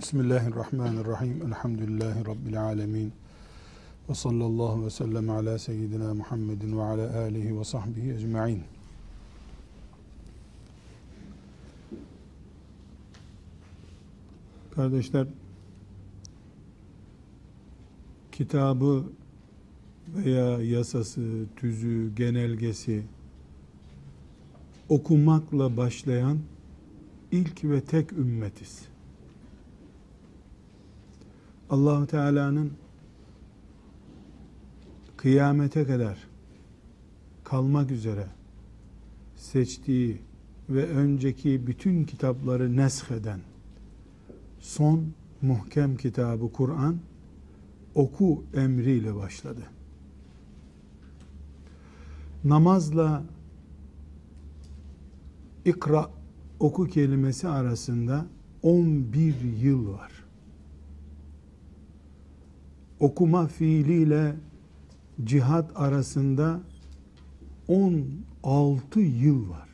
Bismillahirrahmanirrahim. Elhamdülillahi Rabbil alemin. Ve sallallahu ve sellem ala seyyidina Muhammedin ve ala alihi ve sahbihi ecma'in. Kardeşler, kitabı veya yasası, tüzü, genelgesi okumakla başlayan ilk ve tek ümmetiz. Allahu Teala'nın kıyamete kadar kalmak üzere seçtiği ve önceki bütün kitapları nesheden son muhkem kitabı Kur'an oku emriyle başladı. Namazla ikra oku kelimesi arasında 11 yıl var. Okuma fiiliyle cihat arasında 16 yıl var.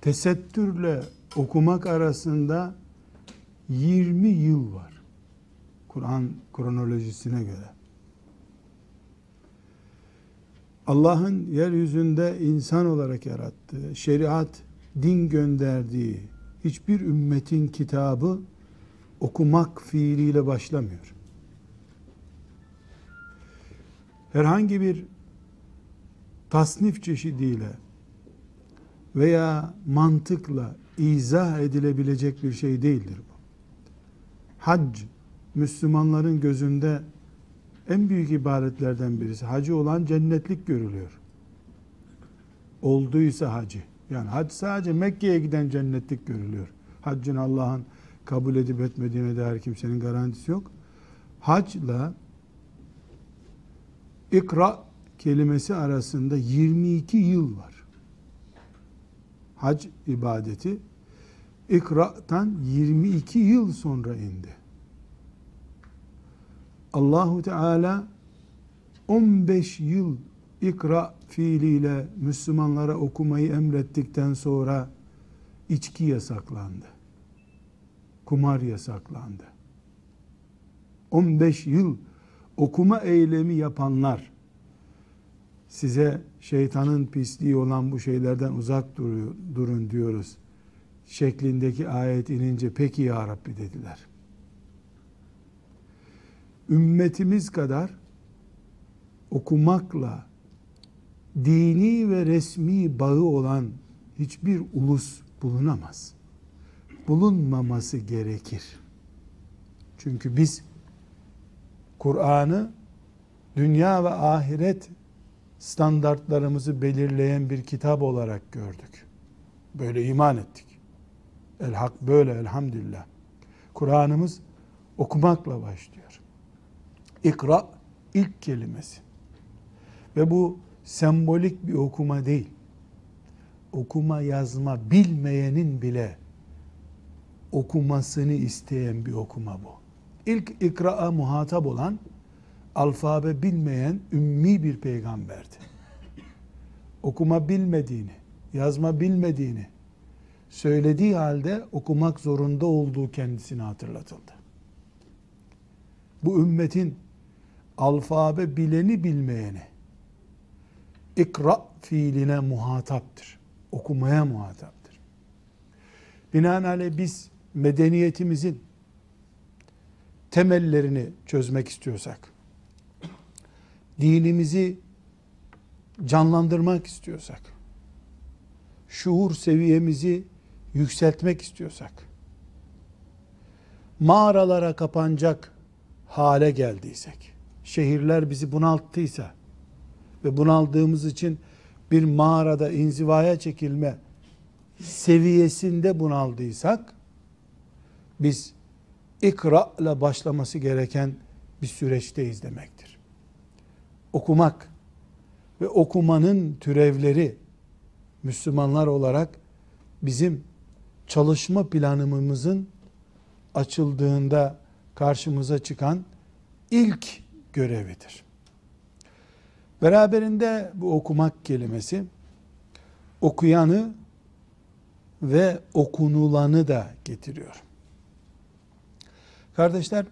Tesettürle okumak arasında 20 yıl var. Kur'an kronolojisine göre. Allah'ın yeryüzünde insan olarak yarattığı, şeriat, din gönderdiği hiçbir ümmetin kitabı okumak fiiliyle başlamıyor. Herhangi bir tasnif çeşidiyle veya mantıkla izah edilebilecek bir şey değildir bu. Hac, Müslümanların gözünde en büyük ibadetlerden birisi. Hacı olan cennetlik görülüyor. Olduysa hacı. Yani hac sadece Mekke'ye giden cennetlik görülüyor. Haccın Allah'ın kabul edip etmediğine dair kimsenin garantisi yok. Hacla ikra kelimesi arasında 22 yıl var. Hac ibadeti ikra'tan 22 yıl sonra indi. Allahu Teala 15 yıl ikra fiiliyle Müslümanlara okumayı emrettikten sonra içki yasaklandı. Kumar yasaklandı. 15 yıl okuma eylemi yapanlar size şeytanın pisliği olan bu şeylerden uzak durun diyoruz şeklindeki ayet inince peki ya Rabbi dediler ümmetimiz kadar okumakla dini ve resmi bağı olan hiçbir ulus bulunamaz. Bulunmaması gerekir. Çünkü biz Kur'an'ı dünya ve ahiret standartlarımızı belirleyen bir kitap olarak gördük. Böyle iman ettik. El hak böyle elhamdülillah. Kur'an'ımız okumakla başlıyor. İkra ilk kelimesi. Ve bu sembolik bir okuma değil. Okuma yazma bilmeyenin bile okumasını isteyen bir okuma bu. İlk ikra'a muhatap olan alfabe bilmeyen ümmi bir peygamberdi. Okuma bilmediğini, yazma bilmediğini söylediği halde okumak zorunda olduğu kendisine hatırlatıldı. Bu ümmetin alfabe bileni bilmeyeni ikra fiiline muhataptır. Okumaya muhataptır. Binaenaleyh biz medeniyetimizin temellerini çözmek istiyorsak, dinimizi canlandırmak istiyorsak, şuur seviyemizi yükseltmek istiyorsak, mağaralara kapanacak hale geldiysek, şehirler bizi bunalttıysa ve bunaldığımız için bir mağarada inzivaya çekilme seviyesinde bunaldıysak biz ikra ile başlaması gereken bir süreçteyiz demektir. Okumak ve okumanın türevleri Müslümanlar olarak bizim çalışma planımızın açıldığında karşımıza çıkan ilk görevidir. Beraberinde bu okumak kelimesi okuyanı ve okunulanı da getiriyor. Kardeşler,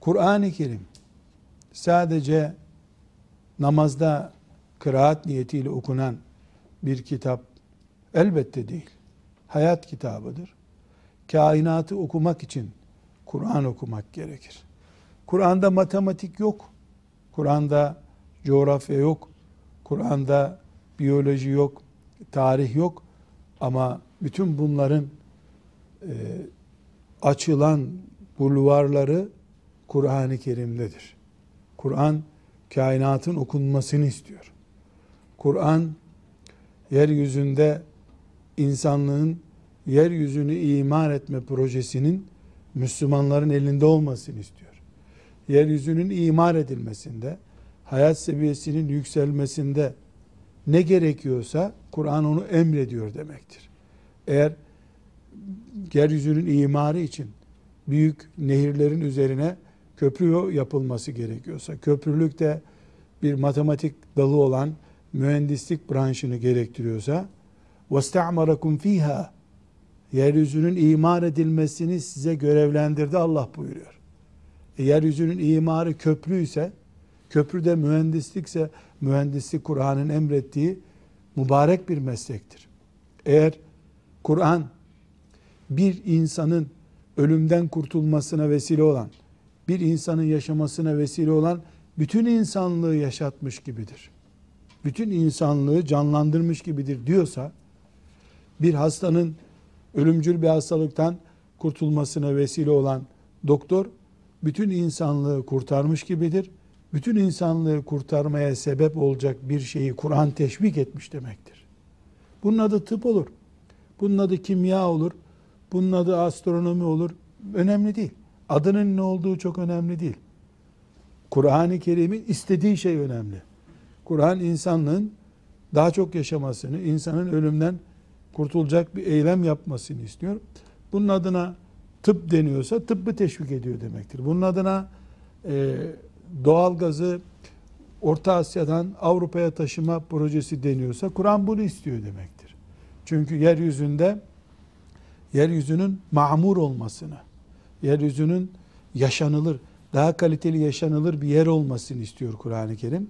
Kur'an-ı Kerim sadece namazda kıraat niyetiyle okunan bir kitap elbette değil. Hayat kitabıdır. Kainatı okumak için Kur'an okumak gerekir. Kur'an'da matematik yok. Kur'an'da coğrafya yok. Kur'an'da biyoloji yok. Tarih yok. Ama bütün bunların e, açılan bulvarları Kur'an-ı Kerim'dedir. Kur'an kainatın okunmasını istiyor. Kur'an yeryüzünde insanlığın yeryüzünü iman etme projesinin Müslümanların elinde olmasını istiyor. Yeryüzünün imar edilmesinde, hayat seviyesinin yükselmesinde ne gerekiyorsa Kur'an onu emrediyor demektir. Eğer yeryüzünün imarı için büyük nehirlerin üzerine köprü yapılması gerekiyorsa, köprülük de bir matematik dalı olan mühendislik branşını gerektiriyorsa, وَاسْتَعْمَرَكُمْ fiha Yeryüzünün imar edilmesini size görevlendirdi Allah buyuruyor. E, yeryüzünün imarı köprü ise, köprüde mühendislikse, mühendislik Kur'an'ın emrettiği mübarek bir meslektir. Eğer Kur'an bir insanın ölümden kurtulmasına vesile olan, bir insanın yaşamasına vesile olan bütün insanlığı yaşatmış gibidir. Bütün insanlığı canlandırmış gibidir diyorsa, bir hastanın ölümcül bir hastalıktan kurtulmasına vesile olan doktor, bütün insanlığı kurtarmış gibidir. Bütün insanlığı kurtarmaya sebep olacak bir şeyi Kur'an teşvik etmiş demektir. Bunun adı tıp olur. Bunun adı kimya olur. Bunun adı astronomi olur. Önemli değil. Adının ne olduğu çok önemli değil. Kur'an-ı Kerim'in istediği şey önemli. Kur'an insanlığın daha çok yaşamasını, insanın ölümden kurtulacak bir eylem yapmasını istiyor. Bunun adına tıp deniyorsa tıbbı teşvik ediyor demektir. Bunun adına e, doğal gazı Orta Asya'dan Avrupa'ya taşıma projesi deniyorsa Kur'an bunu istiyor demektir. Çünkü yeryüzünde yeryüzünün mamur olmasını, yeryüzünün yaşanılır, daha kaliteli yaşanılır bir yer olmasını istiyor Kur'an-ı Kerim.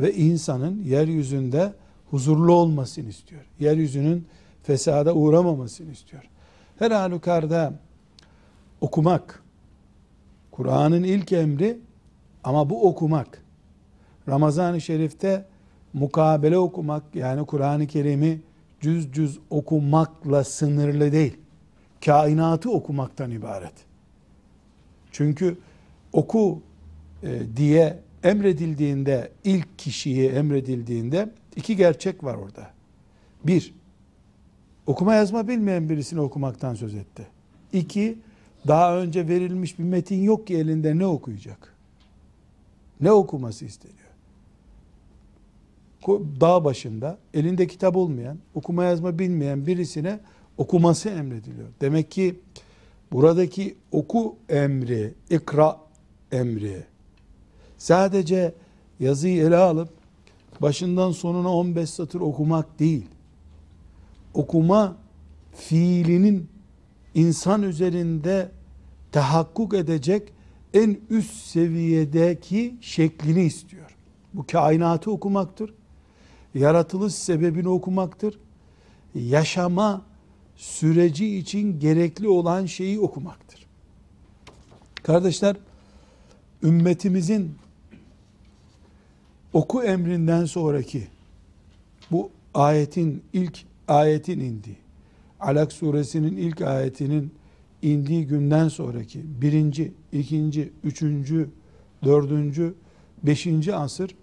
Ve insanın yeryüzünde huzurlu olmasını istiyor. Yeryüzünün fesada uğramamasını istiyor. Her halükarda okumak, Kur'an'ın ilk emri ama bu okumak. Ramazan-ı Şerif'te mukabele okumak yani Kur'an-ı Kerim'i cüz cüz okumakla sınırlı değil. Kainatı okumaktan ibaret. Çünkü oku e, diye emredildiğinde ilk kişiye emredildiğinde iki gerçek var orada. Bir, okuma yazma bilmeyen birisini okumaktan söz etti. İki, daha önce verilmiş bir metin yok ki elinde ne okuyacak? Ne okuması isteniyor? Dağ başında elinde kitap olmayan, okuma yazma bilmeyen birisine okuması emrediliyor. Demek ki buradaki oku emri, ikra emri sadece yazıyı ele alıp başından sonuna 15 satır okumak değil. Okuma fiilinin insan üzerinde tahakkuk edecek en üst seviyedeki şeklini istiyor. Bu kainatı okumaktır. Yaratılış sebebini okumaktır. Yaşama süreci için gerekli olan şeyi okumaktır. Kardeşler, ümmetimizin oku emrinden sonraki bu ayetin ilk ayetin indi. Alak suresinin ilk ayetinin indiği günden sonraki birinci, ikinci, üçüncü, dördüncü, beşinci asır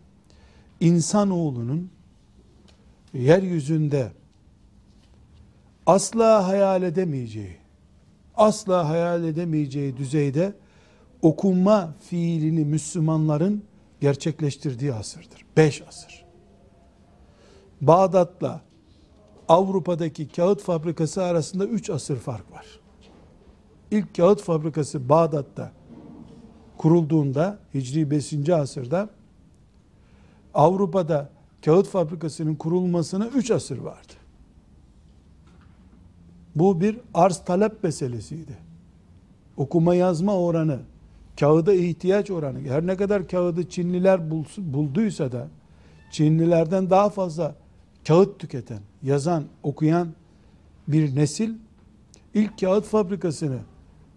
insanoğlunun yeryüzünde asla hayal edemeyeceği, asla hayal edemeyeceği düzeyde okunma fiilini Müslümanların gerçekleştirdiği asırdır. Beş asır. Bağdat'la Avrupa'daki kağıt fabrikası arasında üç asır fark var. İlk kağıt fabrikası Bağdat'ta kurulduğunda Hicri 5. asırda Avrupa'da kağıt fabrikasının kurulmasına üç asır vardı. Bu bir arz talep meselesiydi. okuma yazma oranı, kağıda ihtiyaç oranı, her ne kadar kağıdı Çinliler bulduysa da Çinlilerden daha fazla kağıt tüketen, yazan, okuyan bir nesil ilk kağıt fabrikasını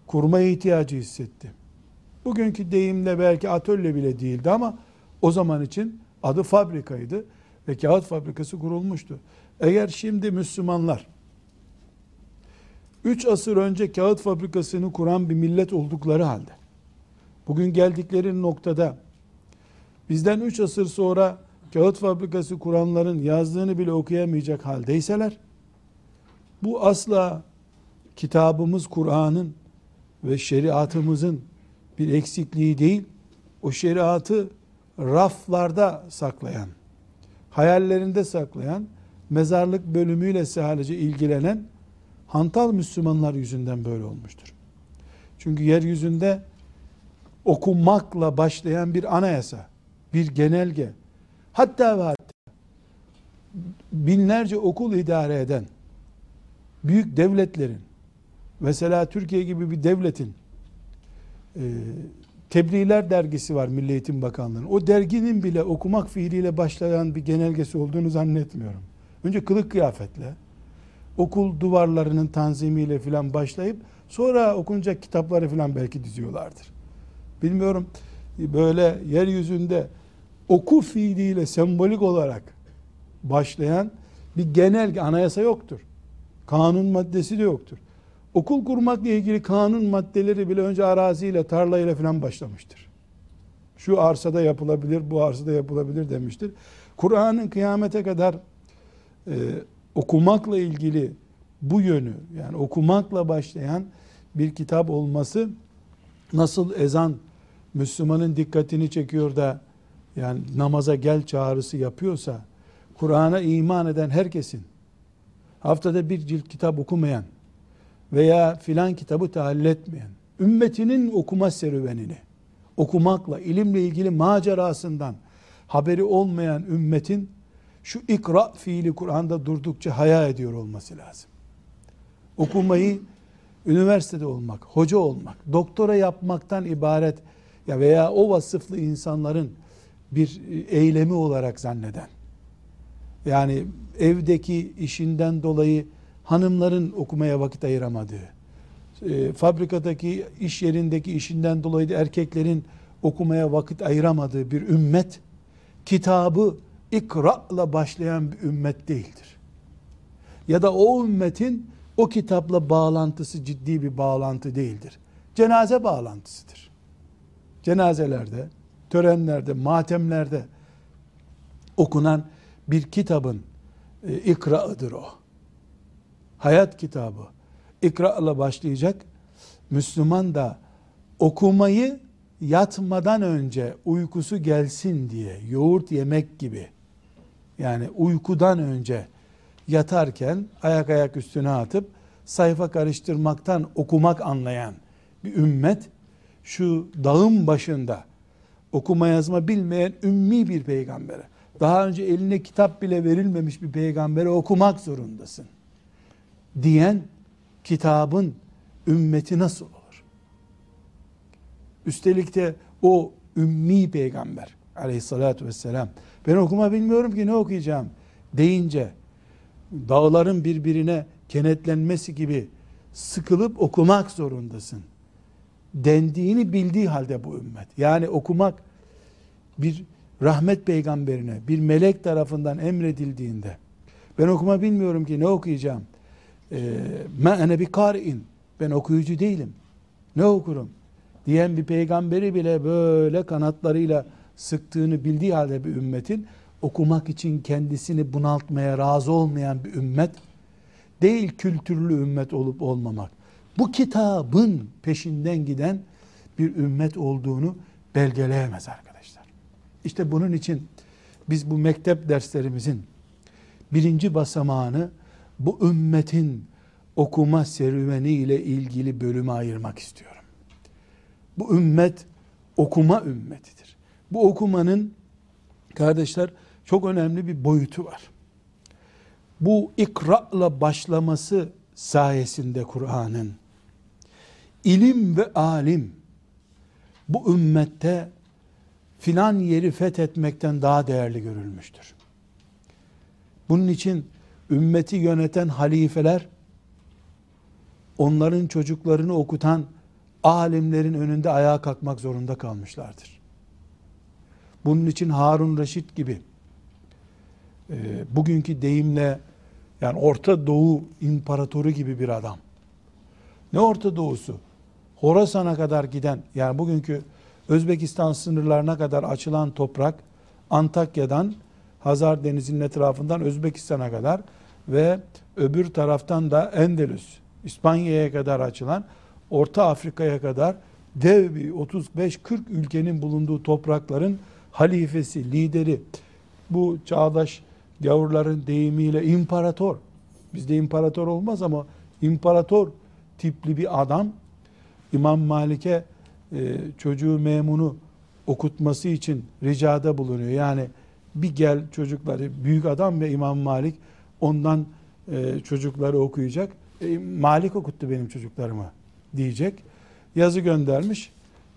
kurmaya ihtiyacı hissetti. Bugünkü deyimle belki atölye bile değildi ama o zaman için adı fabrikaydı ve kağıt fabrikası kurulmuştu. Eğer şimdi Müslümanlar 3 asır önce kağıt fabrikasını kuran bir millet oldukları halde. Bugün geldikleri noktada bizden 3 asır sonra kağıt fabrikası kuranların yazdığını bile okuyamayacak haldeyseler bu asla kitabımız Kur'an'ın ve şeriatımızın bir eksikliği değil, o şeriatı raflarda saklayan, hayallerinde saklayan, mezarlık bölümüyle sadece ilgilenen hantal Müslümanlar yüzünden böyle olmuştur. Çünkü yeryüzünde okumakla başlayan bir anayasa, bir genelge, hatta ve hatta binlerce okul idare eden büyük devletlerin, mesela Türkiye gibi bir devletin e, Tebliğler dergisi var Milli Eğitim Bakanlığı'nın. O derginin bile okumak fiiliyle başlayan bir genelgesi olduğunu zannetmiyorum. Önce kılık kıyafetle, okul duvarlarının tanzimiyle filan başlayıp sonra okunacak kitapları filan belki diziyorlardır. Bilmiyorum böyle yeryüzünde oku fiiliyle sembolik olarak başlayan bir genel anayasa yoktur. Kanun maddesi de yoktur. Okul kurmakla ilgili kanun maddeleri bile önce araziyle, tarlayla falan başlamıştır. Şu arsada yapılabilir, bu arsada yapılabilir demiştir. Kur'an'ın kıyamete kadar e, okumakla ilgili bu yönü, yani okumakla başlayan bir kitap olması nasıl ezan Müslümanın dikkatini çekiyor da yani namaza gel çağrısı yapıyorsa Kur'an'a iman eden herkesin haftada bir cilt kitap okumayan veya filan kitabı tahayyül etmeyen, ümmetinin okuma serüvenini, okumakla, ilimle ilgili macerasından haberi olmayan ümmetin şu ikra fiili Kur'an'da durdukça haya ediyor olması lazım. Okumayı üniversitede olmak, hoca olmak, doktora yapmaktan ibaret ya veya o vasıflı insanların bir eylemi olarak zanneden, yani evdeki işinden dolayı hanımların okumaya vakit ayıramadığı, e, fabrikadaki iş yerindeki işinden dolayı da erkeklerin okumaya vakit ayıramadığı bir ümmet, kitabı ikra'la başlayan bir ümmet değildir. Ya da o ümmetin o kitapla bağlantısı ciddi bir bağlantı değildir. Cenaze bağlantısıdır. Cenazelerde, törenlerde, matemlerde okunan bir kitabın e, ikra'ıdır o hayat kitabı ikra ile başlayacak. Müslüman da okumayı yatmadan önce uykusu gelsin diye yoğurt yemek gibi yani uykudan önce yatarken ayak ayak üstüne atıp sayfa karıştırmaktan okumak anlayan bir ümmet şu dağın başında okuma yazma bilmeyen ümmi bir peygambere daha önce eline kitap bile verilmemiş bir peygambere okumak zorundasın diyen kitabın ümmeti nasıl olur? Üstelik de o ümmi peygamber aleyhissalatü vesselam ben okuma bilmiyorum ki ne okuyacağım deyince dağların birbirine kenetlenmesi gibi sıkılıp okumak zorundasın dendiğini bildiği halde bu ümmet. Yani okumak bir rahmet peygamberine, bir melek tarafından emredildiğinde ben okuma bilmiyorum ki ne okuyacağım ma ene bi kari'in ben okuyucu değilim. Ne okurum? diyen bir peygamberi bile böyle kanatlarıyla sıktığını bildiği halde bir ümmetin okumak için kendisini bunaltmaya razı olmayan bir ümmet değil kültürlü ümmet olup olmamak. Bu kitabın peşinden giden bir ümmet olduğunu belgeleyemez arkadaşlar. İşte bunun için biz bu mektep derslerimizin birinci basamağını bu ümmetin okuma serüveni ile ilgili bölüme ayırmak istiyorum. Bu ümmet okuma ümmetidir. Bu okumanın kardeşler çok önemli bir boyutu var. Bu ikra'la başlaması sayesinde Kur'an'ın ilim ve alim bu ümmette filan yeri fethetmekten daha değerli görülmüştür. Bunun için ümmeti yöneten halifeler onların çocuklarını okutan alimlerin önünde ayağa kalkmak zorunda kalmışlardır. Bunun için Harun Reşit gibi e, bugünkü deyimle yani Orta Doğu imparatoru gibi bir adam. Ne Orta Doğusu? Horasan'a kadar giden yani bugünkü Özbekistan sınırlarına kadar açılan toprak Antakya'dan Hazar Denizi'nin etrafından Özbekistan'a kadar ve öbür taraftan da Endülüs, İspanya'ya kadar açılan Orta Afrika'ya kadar dev bir 35-40 ülkenin bulunduğu toprakların halifesi, lideri, bu çağdaş gavurların deyimiyle imparator. Bizde imparator olmaz ama imparator tipli bir adam İmam Malik'e e, çocuğu memunu okutması için ricada bulunuyor. Yani bir gel çocukları büyük adam ve İmam Malik ondan e, çocukları okuyacak. E, Malik okuttu benim çocuklarımı diyecek. Yazı göndermiş.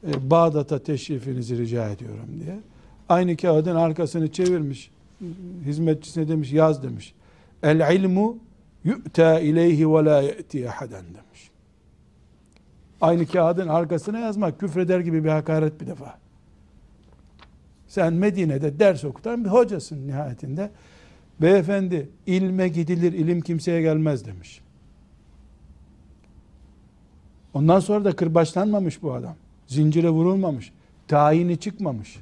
E, Bağdat'a teşrifinizi rica ediyorum diye. Aynı kağıdın arkasını çevirmiş. Hizmetçisine demiş yaz demiş. El ilmu yu'ta ileyhi ve la ye'ti ahaden demiş. Aynı kağıdın arkasına yazmak küfreder gibi bir hakaret bir defa. Sen Medine'de ders okutan bir hocasın nihayetinde. Beyefendi ilme gidilir, ilim kimseye gelmez demiş. Ondan sonra da kırbaçlanmamış bu adam. Zincire vurulmamış. Tayini çıkmamış.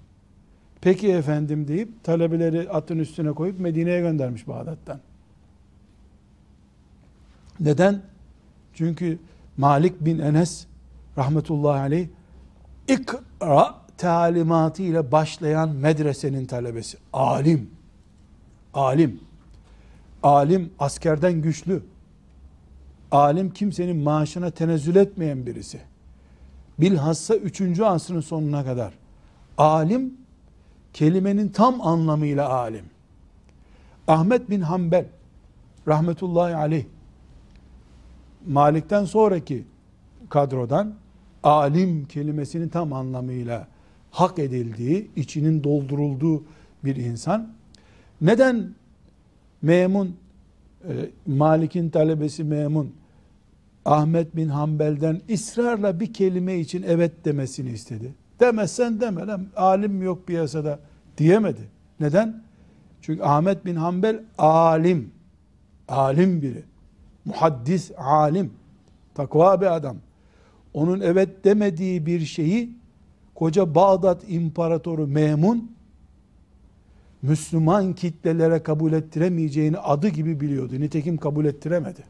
Peki efendim deyip talebeleri atın üstüne koyup Medine'ye göndermiş Bağdat'tan. Neden? Çünkü Malik bin Enes rahmetullahi aleyh ikra talimatı ile başlayan medresenin talebesi. Alim. Alim. Alim askerden güçlü. Alim kimsenin maaşına tenezzül etmeyen birisi. Bilhassa 3. asrın sonuna kadar. Alim kelimenin tam anlamıyla alim. Ahmet bin Hanbel rahmetullahi aleyh Malik'ten sonraki kadrodan alim kelimesinin tam anlamıyla hak edildiği, içinin doldurulduğu bir insan. Neden Memun, e, Malik'in talebesi Memun, Ahmet bin Hanbel'den ısrarla bir kelime için evet demesini istedi. Demezsen deme lan, alim yok piyasada diyemedi. Neden? Çünkü Ahmet bin Hanbel alim, alim biri, muhaddis alim, takva bir adam. Onun evet demediği bir şeyi koca Bağdat İmparatoru Memun Müslüman kitlelere kabul ettiremeyeceğini adı gibi biliyordu. Nitekim kabul ettiremedi.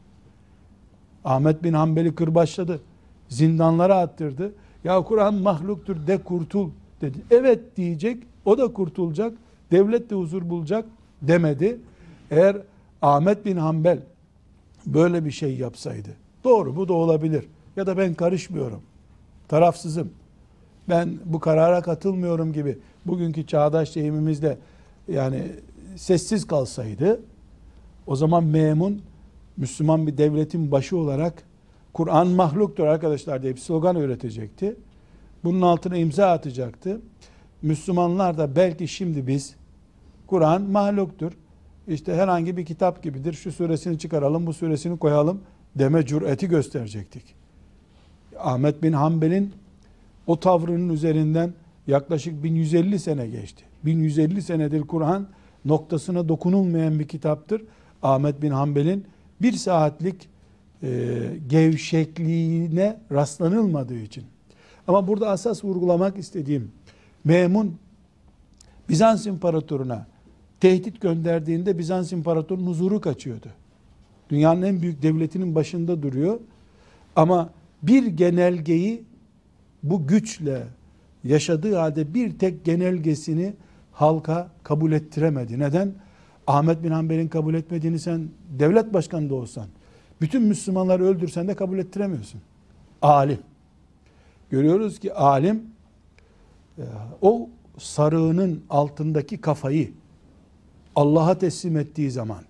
Ahmet bin Hanbel'i kırbaçladı. Zindanlara attırdı. Ya Kur'an mahluktur de kurtul dedi. Evet diyecek. O da kurtulacak. Devlet de huzur bulacak demedi. Eğer Ahmet bin Hanbel böyle bir şey yapsaydı. Doğru bu da olabilir. Ya da ben karışmıyorum. Tarafsızım. Ben bu karara katılmıyorum gibi bugünkü çağdaş deyimimizde yani sessiz kalsaydı o zaman memun Müslüman bir devletin başı olarak Kur'an mahluktur arkadaşlar diye bir slogan üretecekti. Bunun altına imza atacaktı. Müslümanlar da belki şimdi biz Kur'an mahluktur. İşte herhangi bir kitap gibidir. Şu suresini çıkaralım, bu suresini koyalım deme cüreti gösterecektik. Ahmet bin Hanbel'in o tavrının üzerinden yaklaşık 1150 sene geçti. 1150 senedir Kur'an noktasına dokunulmayan bir kitaptır. Ahmet bin Hanbel'in bir saatlik e, gevşekliğine rastlanılmadığı için. Ama burada asas vurgulamak istediğim Memun Bizans imparatoruna tehdit gönderdiğinde Bizans imparatorunun huzuru kaçıyordu. Dünyanın en büyük devletinin başında duruyor. Ama bir genelgeyi bu güçle yaşadığı halde bir tek genelgesini halka kabul ettiremedi. Neden? Ahmet bin Hanbel'in kabul etmediğini sen devlet başkanı da olsan, bütün Müslümanları öldürsen de kabul ettiremiyorsun. Alim. Görüyoruz ki alim e, o sarığının altındaki kafayı Allah'a teslim ettiği zaman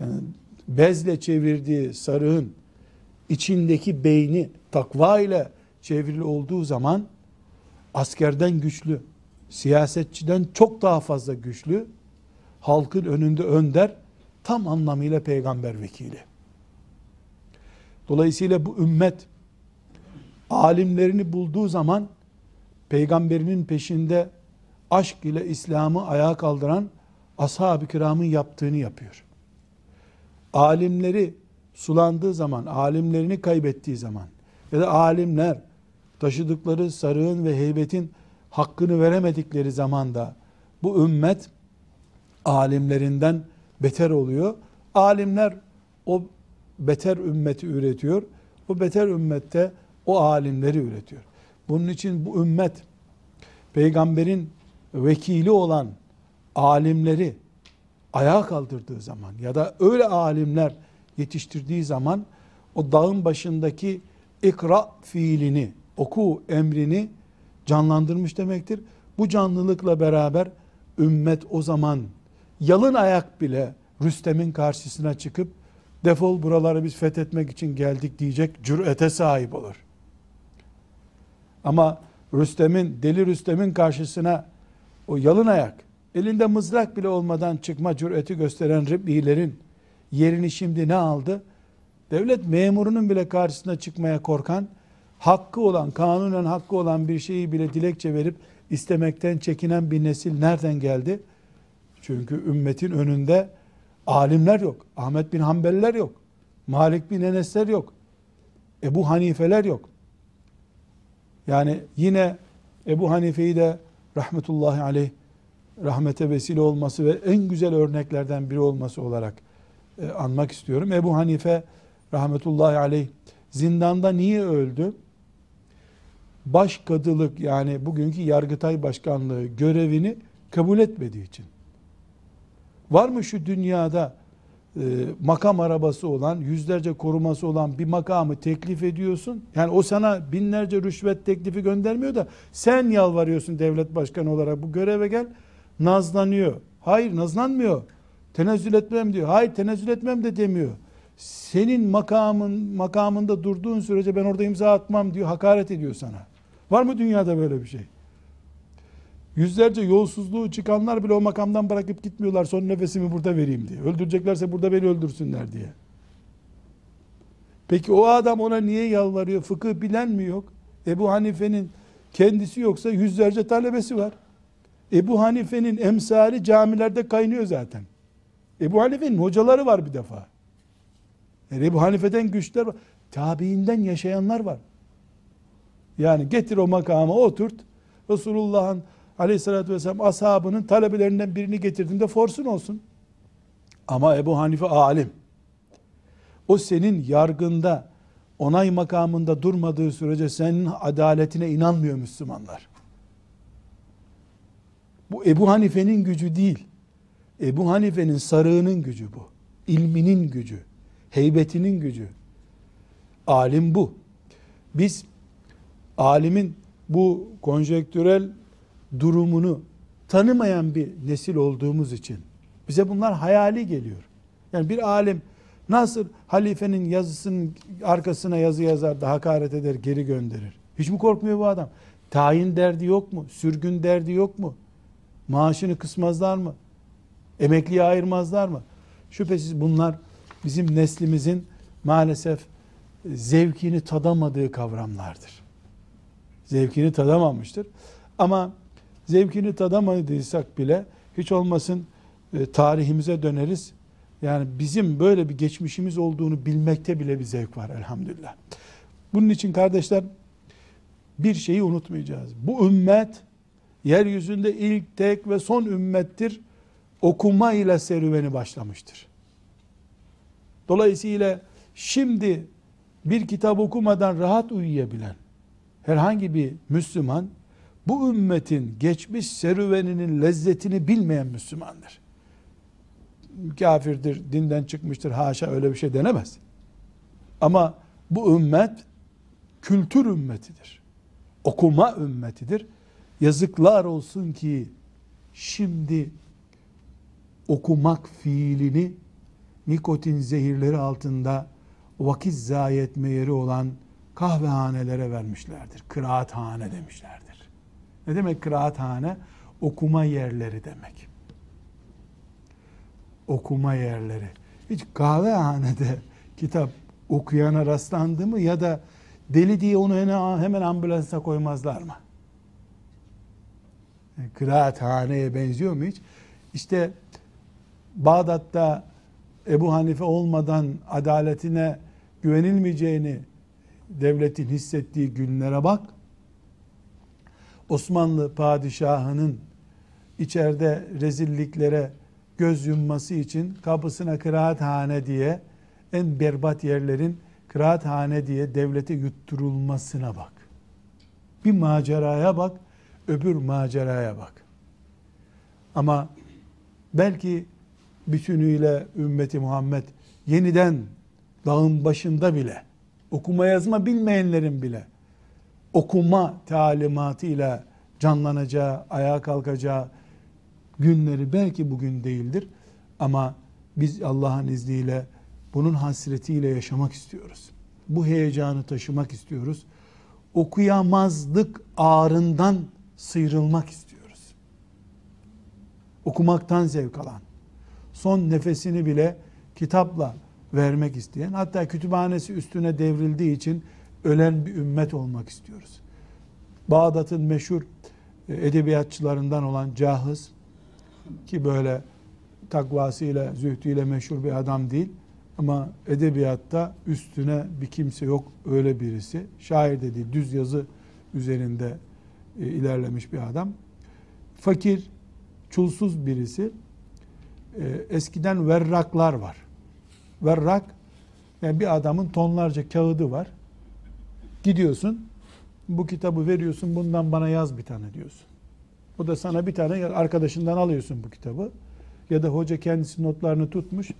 yani bezle çevirdiği sarığın içindeki beyni takva ile çevrili olduğu zaman askerden güçlü, siyasetçiden çok daha fazla güçlü, halkın önünde önder, tam anlamıyla peygamber vekili. Dolayısıyla bu ümmet alimlerini bulduğu zaman peygamberinin peşinde aşk ile İslam'ı ayağa kaldıran ashab-ı kiramın yaptığını yapıyor. Alimleri sulandığı zaman, alimlerini kaybettiği zaman ya da alimler taşıdıkları sarığın ve heybetin hakkını veremedikleri zaman da bu ümmet alimlerinden beter oluyor. Alimler o beter ümmeti üretiyor. O beter ümmette o alimleri üretiyor. Bunun için bu ümmet peygamberin vekili olan alimleri ayağa kaldırdığı zaman ya da öyle alimler yetiştirdiği zaman o dağın başındaki ikra fiilini, oku emrini canlandırmış demektir. Bu canlılıkla beraber ümmet o zaman yalın ayak bile Rüstem'in karşısına çıkıp defol buraları biz fethetmek için geldik diyecek cürete sahip olur. Ama Rüstem'in, deli Rüstem'in karşısına o yalın ayak, elinde mızrak bile olmadan çıkma cüreti gösteren Riblilerin yerini şimdi ne aldı? Devlet memurunun bile karşısına çıkmaya korkan, hakkı olan, kanunen hakkı olan bir şeyi bile dilekçe verip istemekten çekinen bir nesil nereden geldi? Çünkü ümmetin önünde alimler yok. Ahmet bin Hanbeliler yok. Malik bin Enesler yok. Ebu Hanifeler yok. Yani yine Ebu Hanife'yi de rahmetullahi aleyh rahmete vesile olması ve en güzel örneklerden biri olması olarak e, anmak istiyorum. Ebu Hanife rahmetullahi aleyh zindanda niye öldü? Başkadılık yani bugünkü Yargıtay Başkanlığı görevini kabul etmediği için. Var mı şu dünyada e, makam arabası olan, yüzlerce koruması olan bir makamı teklif ediyorsun? Yani o sana binlerce rüşvet teklifi göndermiyor da sen yalvarıyorsun devlet başkanı olarak bu göreve gel. Nazlanıyor. Hayır nazlanmıyor. Tenezzül etmem diyor. Hayır tenezzül etmem de demiyor. Senin makamın makamında durduğun sürece ben orada imza atmam diyor. Hakaret ediyor sana. Var mı dünyada böyle bir şey? Yüzlerce yolsuzluğu çıkanlar bile o makamdan bırakıp gitmiyorlar. Son nefesimi burada vereyim diye. Öldüreceklerse burada beni öldürsünler diye. Peki o adam ona niye yalvarıyor? Fıkıh bilen mi yok? Ebu Hanife'nin kendisi yoksa yüzlerce talebesi var. Ebu Hanife'nin emsali camilerde kaynıyor zaten. Ebu Hanife'nin hocaları var bir defa. Yani Ebu Hanife'den güçler var. Tabiinden yaşayanlar var. Yani getir o makama oturt. Resulullah'ın aleyhissalatü vesselam ashabının talebelerinden birini getirdiğinde forsun olsun. Ama Ebu Hanife alim. O senin yargında onay makamında durmadığı sürece senin adaletine inanmıyor Müslümanlar. Bu Ebu Hanife'nin gücü değil. Ebu Hanife'nin sarığının gücü bu. İlminin gücü. Heybetinin gücü. Alim bu. Biz alimin bu konjektürel durumunu tanımayan bir nesil olduğumuz için bize bunlar hayali geliyor. Yani bir alim nasıl halifenin yazısının arkasına yazı yazar da hakaret eder geri gönderir. Hiç mi korkmuyor bu adam? Tayin derdi yok mu? Sürgün derdi yok mu? Maaşını kısmazlar mı? Emekliye ayırmazlar mı? Şüphesiz bunlar bizim neslimizin maalesef zevkini tadamadığı kavramlardır. Zevkini tadamamıştır. Ama zevkini tadamadıysak bile hiç olmasın e, tarihimize döneriz. Yani bizim böyle bir geçmişimiz olduğunu bilmekte bile bir zevk var elhamdülillah. Bunun için kardeşler bir şeyi unutmayacağız. Bu ümmet yeryüzünde ilk, tek ve son ümmettir. Okuma ile serüveni başlamıştır. Dolayısıyla şimdi bir kitap okumadan rahat uyuyabilen herhangi bir Müslüman bu ümmetin geçmiş serüveninin lezzetini bilmeyen Müslümandır. Kafirdir, dinden çıkmıştır, haşa öyle bir şey denemez. Ama bu ümmet kültür ümmetidir. Okuma ümmetidir. Yazıklar olsun ki şimdi okumak fiilini nikotin zehirleri altında vakit zayi etme yeri olan kahvehanelere vermişlerdir. Kıraathane demişlerdir. Ne demek kıraathane? Okuma yerleri demek. Okuma yerleri. Hiç kahvehanede kitap okuyana rastlandı mı ya da deli diye onu hemen ambulansa koymazlar mı? Kıraathaneye benziyor mu hiç? İşte Bağdat'ta Ebu Hanife olmadan adaletine güvenilmeyeceğini devletin hissettiği günlere bak. Osmanlı padişahının içeride rezilliklere göz yumması için kapısına kıraathane diye en berbat yerlerin kıraathane diye devlete yutturulmasına bak. Bir maceraya bak, öbür maceraya bak. Ama belki bütünüyle ümmeti Muhammed yeniden dağın başında bile okuma yazma bilmeyenlerin bile okuma talimatıyla canlanacağı, ayağa kalkacağı günleri belki bugün değildir. Ama biz Allah'ın izniyle bunun hasretiyle yaşamak istiyoruz. Bu heyecanı taşımak istiyoruz. Okuyamazlık ağrından sıyrılmak istiyoruz. Okumaktan zevk alan, son nefesini bile kitapla vermek isteyen, hatta kütüphanesi üstüne devrildiği için ölen bir ümmet olmak istiyoruz. Bağdat'ın meşhur e, edebiyatçılarından olan Cahız ki böyle takvasıyla, zühdüyle meşhur bir adam değil ama edebiyatta üstüne bir kimse yok öyle birisi. Şair dedi düz yazı üzerinde e, ilerlemiş bir adam. Fakir, çulsuz birisi. E, eskiden verraklar var. Verrak yani bir adamın tonlarca kağıdı var. Gidiyorsun bu kitabı veriyorsun bundan bana yaz bir tane diyorsun. O da sana bir tane arkadaşından alıyorsun bu kitabı. Ya da hoca kendisi notlarını tutmuş.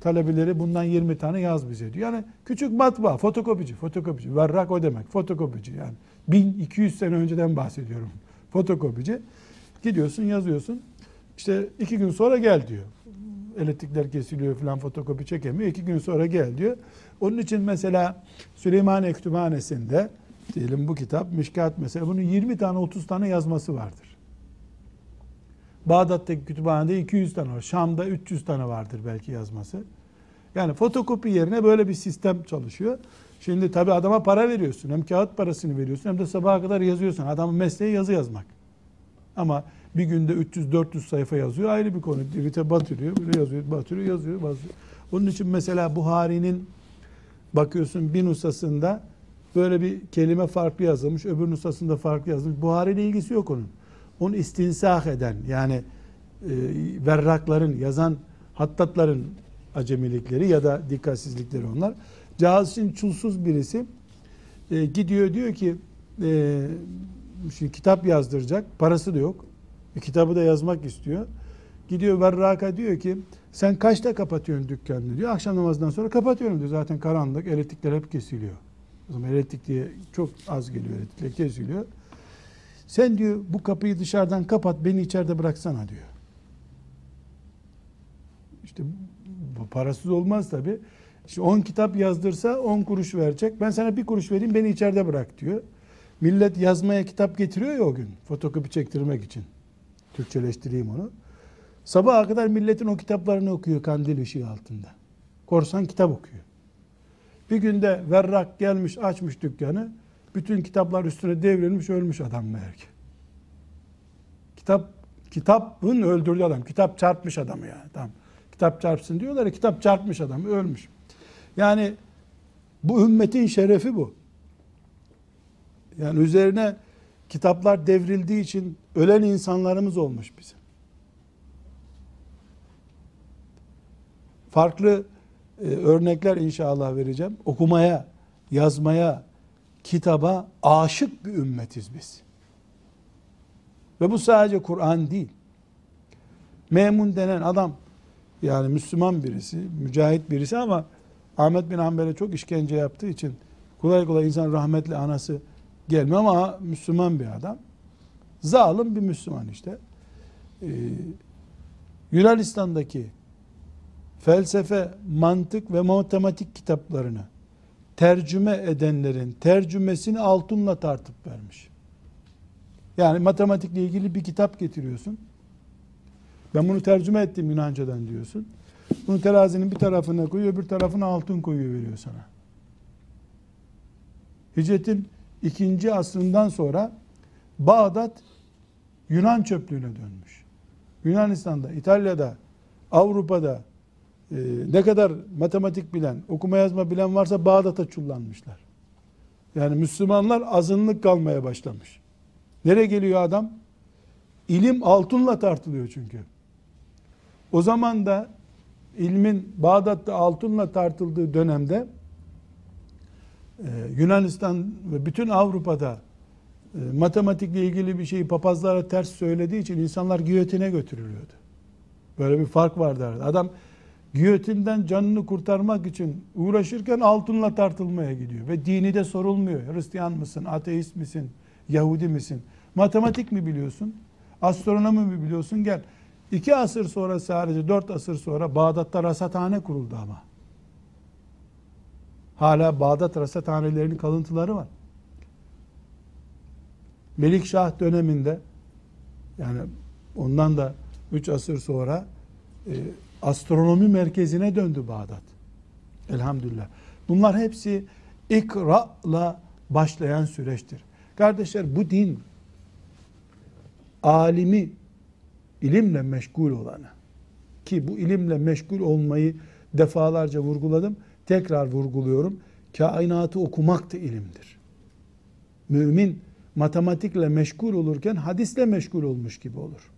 Talebeleri bundan 20 tane yaz bize diyor. Yani küçük matbaa, fotokopici, fotokopici. Verrak o demek, fotokopici yani. 1200 sene önceden bahsediyorum. Fotokopici. Gidiyorsun yazıyorsun. İşte iki gün sonra gel diyor. Elektrikler kesiliyor falan fotokopi çekemiyor. İki gün sonra gel diyor. Onun için mesela Süleymaniye Kütüphanesi'nde diyelim bu kitap Mişkat mesela bunun 20 tane 30 tane yazması vardır. Bağdat'taki kütüphanede 200 tane var. Şam'da 300 tane vardır belki yazması. Yani fotokopi yerine böyle bir sistem çalışıyor. Şimdi tabi adama para veriyorsun. Hem kağıt parasını veriyorsun hem de sabaha kadar yazıyorsun. Adamın mesleği yazı yazmak. Ama bir günde 300-400 sayfa yazıyor ayrı bir konu. Divite batırıyor, böyle yazıyor, batırıyor, yazıyor, batırıyor. Onun için mesela Buhari'nin bakıyorsun bir nusasında böyle bir kelime farklı yazılmış, öbür nusasında farklı yazılmış. Buhari ile ilgisi yok onun. Onu istinsah eden yani e, verrakların, yazan hattatların acemilikleri ya da dikkatsizlikleri onlar. İçin çulsuz birisi e, gidiyor diyor ki e, şimdi kitap yazdıracak, parası da yok. E, kitabı da yazmak istiyor. Gidiyor Verraka diyor ki sen kaçta kapatıyorsun dükkanını diyor. Akşam namazından sonra kapatıyorum diyor. Zaten karanlık, elektrikler hep kesiliyor. O zaman elektrik diye çok az geliyor elektrikler kesiliyor. Sen diyor bu kapıyı dışarıdan kapat beni içeride bıraksana diyor. İşte bu parasız olmaz tabi. İşte 10 kitap yazdırsa 10 kuruş verecek. Ben sana bir kuruş vereyim beni içeride bırak diyor. Millet yazmaya kitap getiriyor ya o gün. Fotokopi çektirmek için. Türkçeleştireyim onu. Sabaha kadar milletin o kitaplarını okuyor kandil ışığı altında. Korsan kitap okuyor. Bir günde verrak gelmiş açmış dükkanı. Bütün kitaplar üstüne devrilmiş ölmüş adam meğer ki. Kitap kitabın öldürdüğü adam. Kitap çarpmış adamı yani. Tamam. Kitap çarpsın diyorlar ya kitap çarpmış adamı ölmüş. Yani bu ümmetin şerefi bu. Yani üzerine kitaplar devrildiği için ölen insanlarımız olmuş bizim. Farklı e, örnekler inşallah vereceğim. Okumaya, yazmaya, kitaba aşık bir ümmetiz biz. Ve bu sadece Kur'an değil. Memun denen adam yani Müslüman birisi, mücahit birisi ama Ahmet bin Hanbel'e çok işkence yaptığı için kolay kolay insan rahmetli anası gelmiyor ama Müslüman bir adam. Zalim bir Müslüman işte. Ee, Yunanistan'daki felsefe, mantık ve matematik kitaplarını tercüme edenlerin tercümesini altınla tartıp vermiş. Yani matematikle ilgili bir kitap getiriyorsun. Ben bunu tercüme ettim Yunancadan diyorsun. Bunu terazinin bir tarafına koyuyor, bir tarafına altın koyuyor veriyor sana. Hicretin ikinci asrından sonra Bağdat Yunan çöplüğüne dönmüş. Yunanistan'da, İtalya'da, Avrupa'da e, ne kadar matematik bilen, okuma yazma bilen varsa Bağdat'a çullanmışlar. Yani Müslümanlar azınlık kalmaya başlamış. Nereye geliyor adam? İlim altınla tartılıyor çünkü. O zaman da ilmin Bağdat'ta altınla tartıldığı dönemde e, Yunanistan ve bütün Avrupa'da e, matematikle ilgili bir şeyi papazlara ters söylediği için insanlar giyotine götürülüyordu. Böyle bir fark vardı arada. Adam giyotinden canını kurtarmak için uğraşırken altınla tartılmaya gidiyor. Ve dini de sorulmuyor. Hristiyan mısın, ateist misin, Yahudi misin? Matematik mi biliyorsun? Astronomi mi biliyorsun? Gel. İki asır sonra sadece dört asır sonra Bağdat'ta rasathane kuruldu ama. Hala Bağdat rasathanelerinin kalıntıları var. Melikşah döneminde yani ondan da üç asır sonra e, astronomi merkezine döndü Bağdat. Elhamdülillah. Bunlar hepsi ikra'la başlayan süreçtir. Kardeşler bu din alimi ilimle meşgul olanı ki bu ilimle meşgul olmayı defalarca vurguladım. Tekrar vurguluyorum. Kainatı okumak da ilimdir. Mümin matematikle meşgul olurken hadisle meşgul olmuş gibi olur.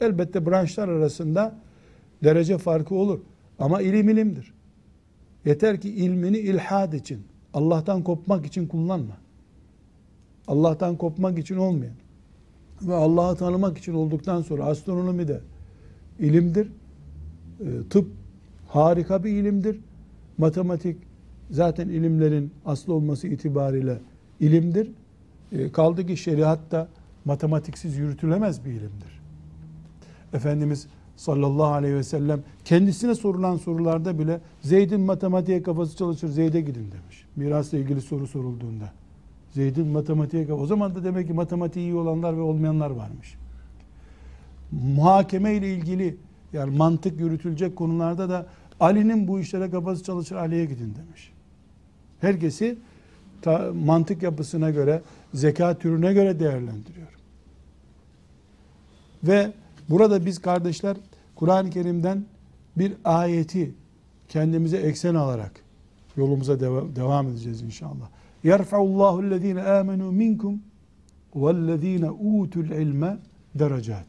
Elbette branşlar arasında derece farkı olur. Ama ilim ilimdir. Yeter ki ilmini ilhad için, Allah'tan kopmak için kullanma. Allah'tan kopmak için olmayan ve Allah'ı tanımak için olduktan sonra astronomi de ilimdir. E, tıp harika bir ilimdir. Matematik zaten ilimlerin aslı olması itibariyle ilimdir. E, kaldı ki şeriat da matematiksiz yürütülemez bir ilimdir. Efendimiz sallallahu aleyhi ve sellem kendisine sorulan sorularda bile Zeyd'in matematiğe kafası çalışır Zeyd'e gidin demiş. Mirasla ilgili soru sorulduğunda. Zeyd'in matematiğe kafası. O zaman da demek ki matematiği iyi olanlar ve olmayanlar varmış. Muhakeme ile ilgili yani mantık yürütülecek konularda da Ali'nin bu işlere kafası çalışır Ali'ye gidin demiş. Herkesi ta, mantık yapısına göre, zeka türüne göre değerlendiriyor. Ve Burada biz kardeşler Kur'an-ı Kerim'den bir ayeti kendimize eksen alarak yolumuza devam, devam edeceğiz inşallah. Yerfa'ullahu ellezine amenu minkum vellezine utul ilme derecat.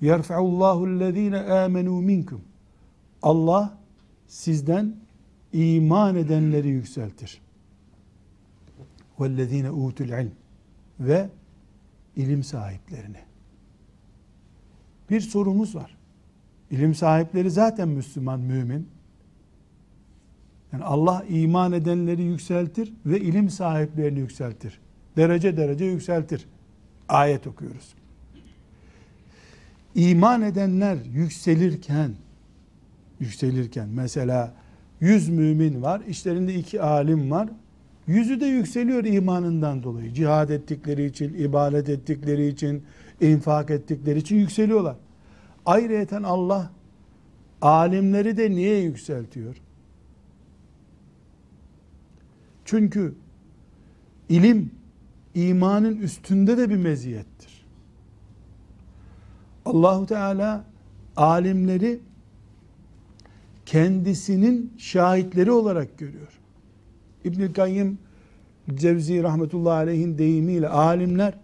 Yerfa'ullahu ellezine amenu minkum. Allah sizden iman edenleri yükseltir. Vellezine utul ilm ve ilim sahiplerini. Bir sorumuz var. İlim sahipleri zaten Müslüman, mümin. Yani Allah iman edenleri yükseltir ve ilim sahiplerini yükseltir. Derece derece yükseltir. Ayet okuyoruz. İman edenler yükselirken yükselirken mesela 100 mümin var, işlerinde iki alim var. Yüzü de yükseliyor imanından dolayı. Cihad ettikleri için, ibadet ettikleri için, infak ettikleri için yükseliyorlar. Ayrıyeten Allah alimleri de niye yükseltiyor? Çünkü ilim imanın üstünde de bir meziyettir. Allahu Teala alimleri kendisinin şahitleri olarak görüyor. İbnül Kayyim Cevzi rahmetullahi aleyhin deyimiyle alimler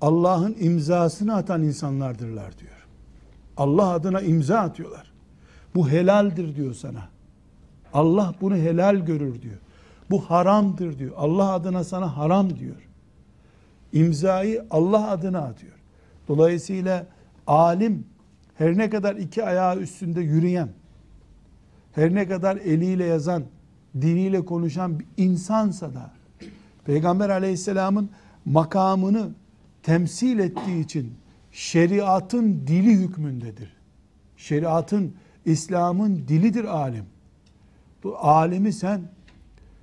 Allah'ın imzasını atan insanlardırlar diyor. Allah adına imza atıyorlar. Bu helaldir diyor sana. Allah bunu helal görür diyor. Bu haramdır diyor. Allah adına sana haram diyor. İmzayı Allah adına atıyor. Dolayısıyla alim her ne kadar iki ayağı üstünde yürüyen, her ne kadar eliyle yazan, diliyle konuşan bir insansa da Peygamber aleyhisselamın makamını temsil ettiği için şeriatın dili hükmündedir. Şeriatın, İslam'ın dilidir alim. Bu alimi sen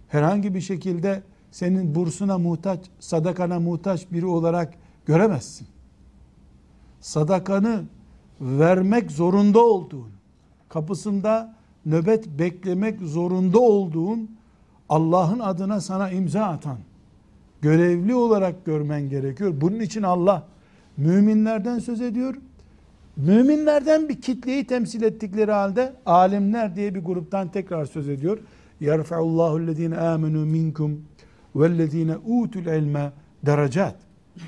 herhangi bir şekilde senin bursuna muhtaç, sadakana muhtaç biri olarak göremezsin. Sadakanı vermek zorunda olduğun, kapısında nöbet beklemek zorunda olduğun Allah'ın adına sana imza atan, görevli olarak görmen gerekiyor. Bunun için Allah müminlerden söz ediyor. Müminlerden bir kitleyi temsil ettikleri halde alimler diye bir gruptan tekrar söz ediyor. Yerfa'ullahu ellezine amenu minkum vellezine utul ilme derecat.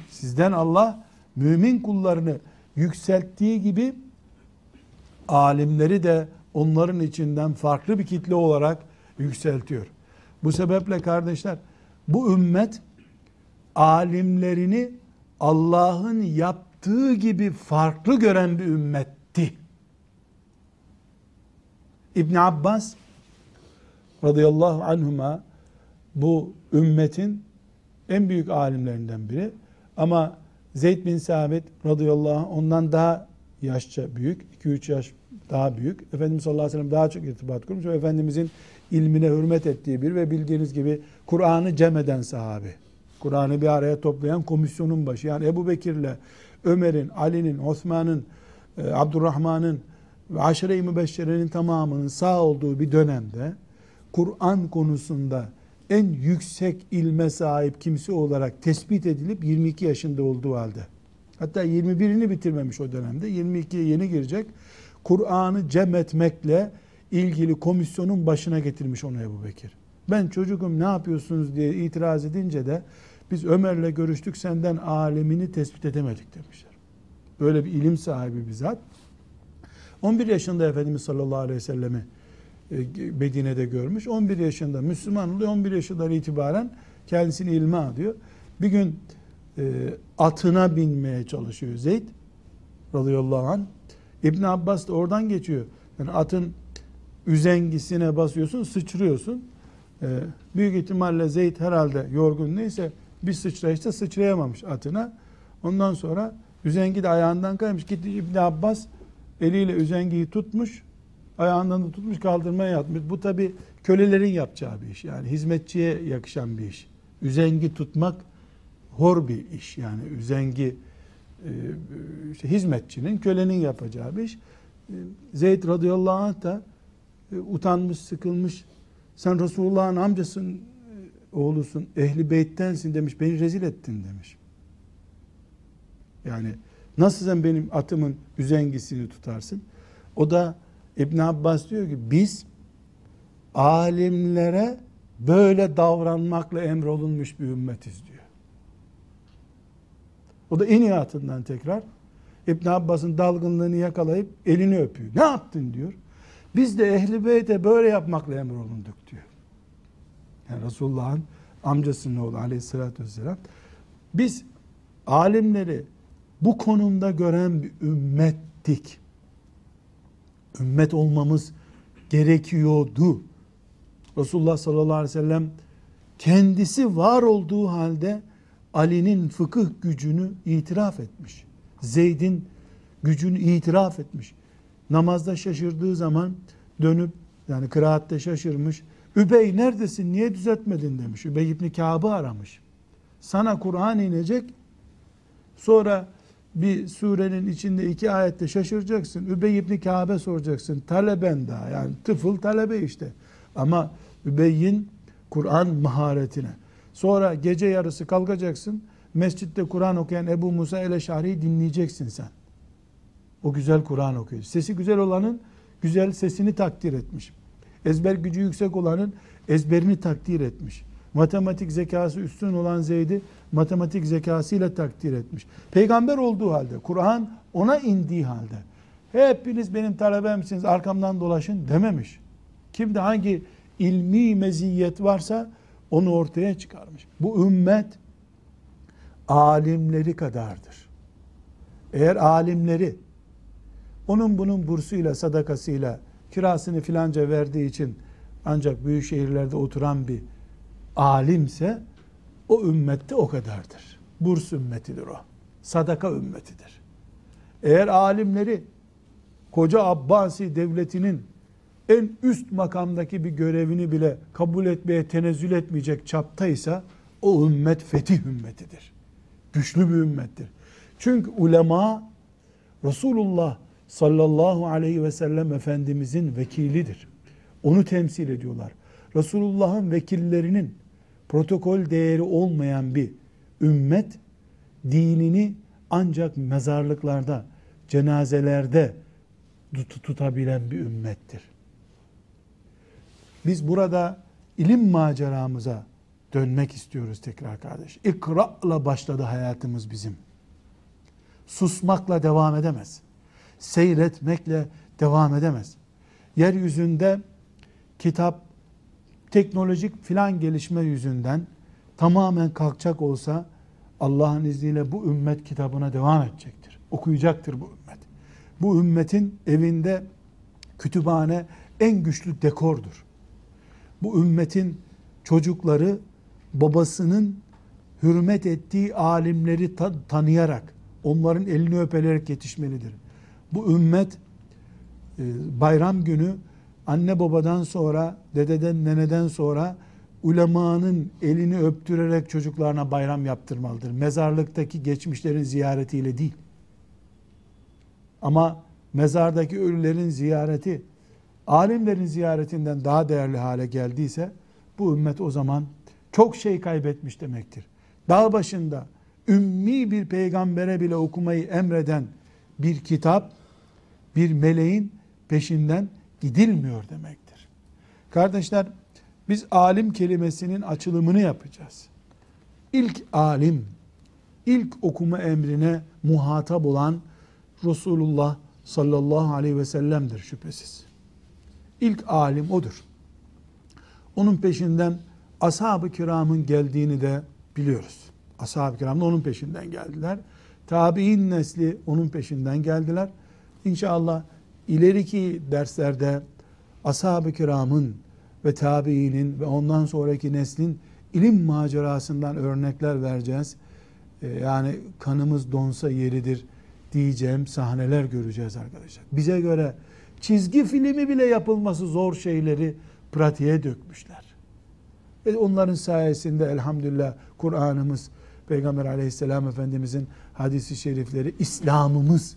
Sizden Allah mümin kullarını yükselttiği gibi alimleri de onların içinden farklı bir kitle olarak yükseltiyor. Bu sebeple kardeşler bu ümmet alimlerini Allah'ın yaptığı gibi farklı gören bir ümmetti. İbn Abbas radıyallahu anhuma bu ümmetin en büyük alimlerinden biri. Ama Zeyd bin Sabit radıyallahu anh ondan daha yaşça büyük, 2-3 yaş daha büyük. Efendimiz sallallahu aleyhi ve sellem daha çok irtibat kurmuş ve Efendimizin ilmine hürmet ettiği bir ve bildiğiniz gibi Kur'an'ı cem eden sahabi. Kur'an'ı bir araya toplayan komisyonun başı. Yani Ebu Bekir'le Ömer'in, Ali'nin, Osman'ın, e, Abdurrahman'ın ve aşire-i mübeşşerenin tamamının sağ olduğu bir dönemde Kur'an konusunda en yüksek ilme sahip kimse olarak tespit edilip 22 yaşında olduğu halde hatta 21'ini bitirmemiş o dönemde 22'ye yeni girecek Kur'an'ı cem etmekle ilgili komisyonun başına getirmiş onu Ebu Bekir. Ben çocukum ne yapıyorsunuz diye itiraz edince de biz Ömer'le görüştük senden alemini tespit edemedik demişler. Böyle bir ilim sahibi bir zat. 11 yaşında Efendimiz sallallahu aleyhi ve sellemi e, Medine'de görmüş. 11 yaşında Müslüman oluyor. 11 yaşından itibaren kendisini ilme alıyor. Bir gün e, atına binmeye çalışıyor Zeyd radıyallahu anh. İbn Abbas da oradan geçiyor. Yani atın üzengisine basıyorsun, sıçrıyorsun. E, büyük ihtimalle Zeyd herhalde yorgun neyse bir sıçrayışta sıçrayamamış atına. Ondan sonra üzengi de ayağından kaymış. Gitti İbn Abbas eliyle üzengiyi tutmuş ayağından da tutmuş kaldırmaya yatmış. Bu tabi kölelerin yapacağı bir iş. Yani hizmetçiye yakışan bir iş. Üzengi tutmak hor bir iş. Yani üzengi e, işte hizmetçinin, kölenin yapacağı bir iş. E, Zeyd radıyallahu anh da e, utanmış, sıkılmış. Sen Resulullah'ın amcasın, oğlusun, ehli beyttensin demiş. Beni rezil ettin demiş. Yani nasıl sen benim atımın üzengisini tutarsın? O da İbn Abbas diyor ki biz alimlere böyle davranmakla emrolunmuş bir ümmetiz diyor. O da iniyatından tekrar İbn Abbas'ın dalgınlığını yakalayıp elini öpüyor. Ne yaptın diyor. Biz de ehli beyte böyle yapmakla emrolunduk diyor. Yani Resulullah'ın amcasının oğlu aleyhissalatü vesselam. Biz alimleri bu konumda gören bir ümmettik ümmet olmamız gerekiyordu. Resulullah sallallahu aleyhi ve sellem kendisi var olduğu halde Ali'nin fıkıh gücünü itiraf etmiş. Zeyd'in gücünü itiraf etmiş. Namazda şaşırdığı zaman dönüp yani kıraatte şaşırmış. Übey neredesin niye düzeltmedin demiş. Übey İbni Kâb'ı aramış. Sana Kur'an inecek. Sonra bir surenin içinde iki ayette şaşıracaksın. Übey ibn Kabe soracaksın. Taleben daha yani tıfıl talebe işte. Ama Übey'in Kur'an maharetine. Sonra gece yarısı kalkacaksın. Mescitte Kur'an okuyan Ebu Musa el-Eşari'yi dinleyeceksin sen. O güzel Kur'an okuyor. Sesi güzel olanın güzel sesini takdir etmiş. Ezber gücü yüksek olanın ezberini takdir etmiş matematik zekası üstün olan Zeyd'i matematik zekasıyla takdir etmiş. Peygamber olduğu halde, Kur'an ona indiği halde hepiniz benim talebemsiniz arkamdan dolaşın dememiş. Kimde hangi ilmi meziyet varsa onu ortaya çıkarmış. Bu ümmet alimleri kadardır. Eğer alimleri onun bunun bursuyla, sadakasıyla, kirasını filanca verdiği için ancak büyük şehirlerde oturan bir alimse o ümmette o kadardır. Burs ümmetidir o. Sadaka ümmetidir. Eğer alimleri koca Abbasi devletinin en üst makamdaki bir görevini bile kabul etmeye tenezzül etmeyecek çaptaysa o ümmet fetih ümmetidir. Güçlü bir ümmettir. Çünkü ulema Resulullah sallallahu aleyhi ve sellem Efendimizin vekilidir. Onu temsil ediyorlar. Resulullah'ın vekillerinin protokol değeri olmayan bir ümmet dinini ancak mezarlıklarda, cenazelerde tut- tutabilen bir ümmettir. Biz burada ilim maceramıza dönmek istiyoruz tekrar kardeş. İkra'la başladı hayatımız bizim. Susmakla devam edemez. Seyretmekle devam edemez. Yeryüzünde kitap, teknolojik filan gelişme yüzünden tamamen kalkacak olsa Allah'ın izniyle bu ümmet kitabına devam edecektir. Okuyacaktır bu ümmet. Bu ümmetin evinde kütüphane en güçlü dekordur. Bu ümmetin çocukları babasının hürmet ettiği alimleri ta- tanıyarak, onların elini öpelerek yetişmelidir. Bu ümmet e, bayram günü anne babadan sonra, dededen, neneden sonra ulemanın elini öptürerek çocuklarına bayram yaptırmalıdır. Mezarlıktaki geçmişlerin ziyaretiyle değil. Ama mezardaki ölülerin ziyareti alimlerin ziyaretinden daha değerli hale geldiyse bu ümmet o zaman çok şey kaybetmiş demektir. Dağ başında ümmi bir peygambere bile okumayı emreden bir kitap bir meleğin peşinden gidilmiyor demektir. Kardeşler biz alim kelimesinin açılımını yapacağız. İlk alim, ilk okuma emrine muhatap olan Resulullah sallallahu aleyhi ve sellem'dir şüphesiz. İlk alim odur. Onun peşinden ashab-ı kiramın geldiğini de biliyoruz. Ashab-ı kiram da onun peşinden geldiler. Tabi'in nesli onun peşinden geldiler. İnşallah ileriki derslerde ashab-ı kiramın ve tabiinin ve ondan sonraki neslin ilim macerasından örnekler vereceğiz. Ee, yani kanımız donsa yeridir diyeceğim sahneler göreceğiz arkadaşlar. Bize göre çizgi filmi bile yapılması zor şeyleri pratiğe dökmüşler. Ve onların sayesinde elhamdülillah Kur'an'ımız, Peygamber aleyhisselam efendimizin hadisi şerifleri, İslam'ımız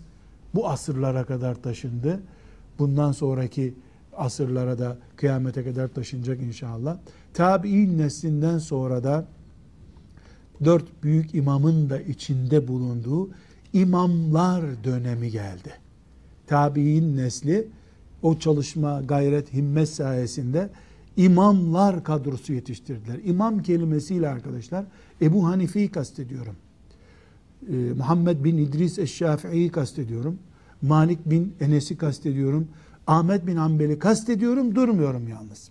bu asırlara kadar taşındı. Bundan sonraki asırlara da kıyamete kadar taşınacak inşallah. Tabi'in neslinden sonra da dört büyük imamın da içinde bulunduğu imamlar dönemi geldi. Tabi'in nesli o çalışma, gayret, himmet sayesinde imamlar kadrosu yetiştirdiler. İmam kelimesiyle arkadaşlar Ebu Hanife'yi kastediyorum. Ee, Muhammed bin İdris Eşşafii'yi kastediyorum. Malik bin Enes'i kastediyorum. Ahmet bin Hanbel'i kastediyorum. Durmuyorum yalnız.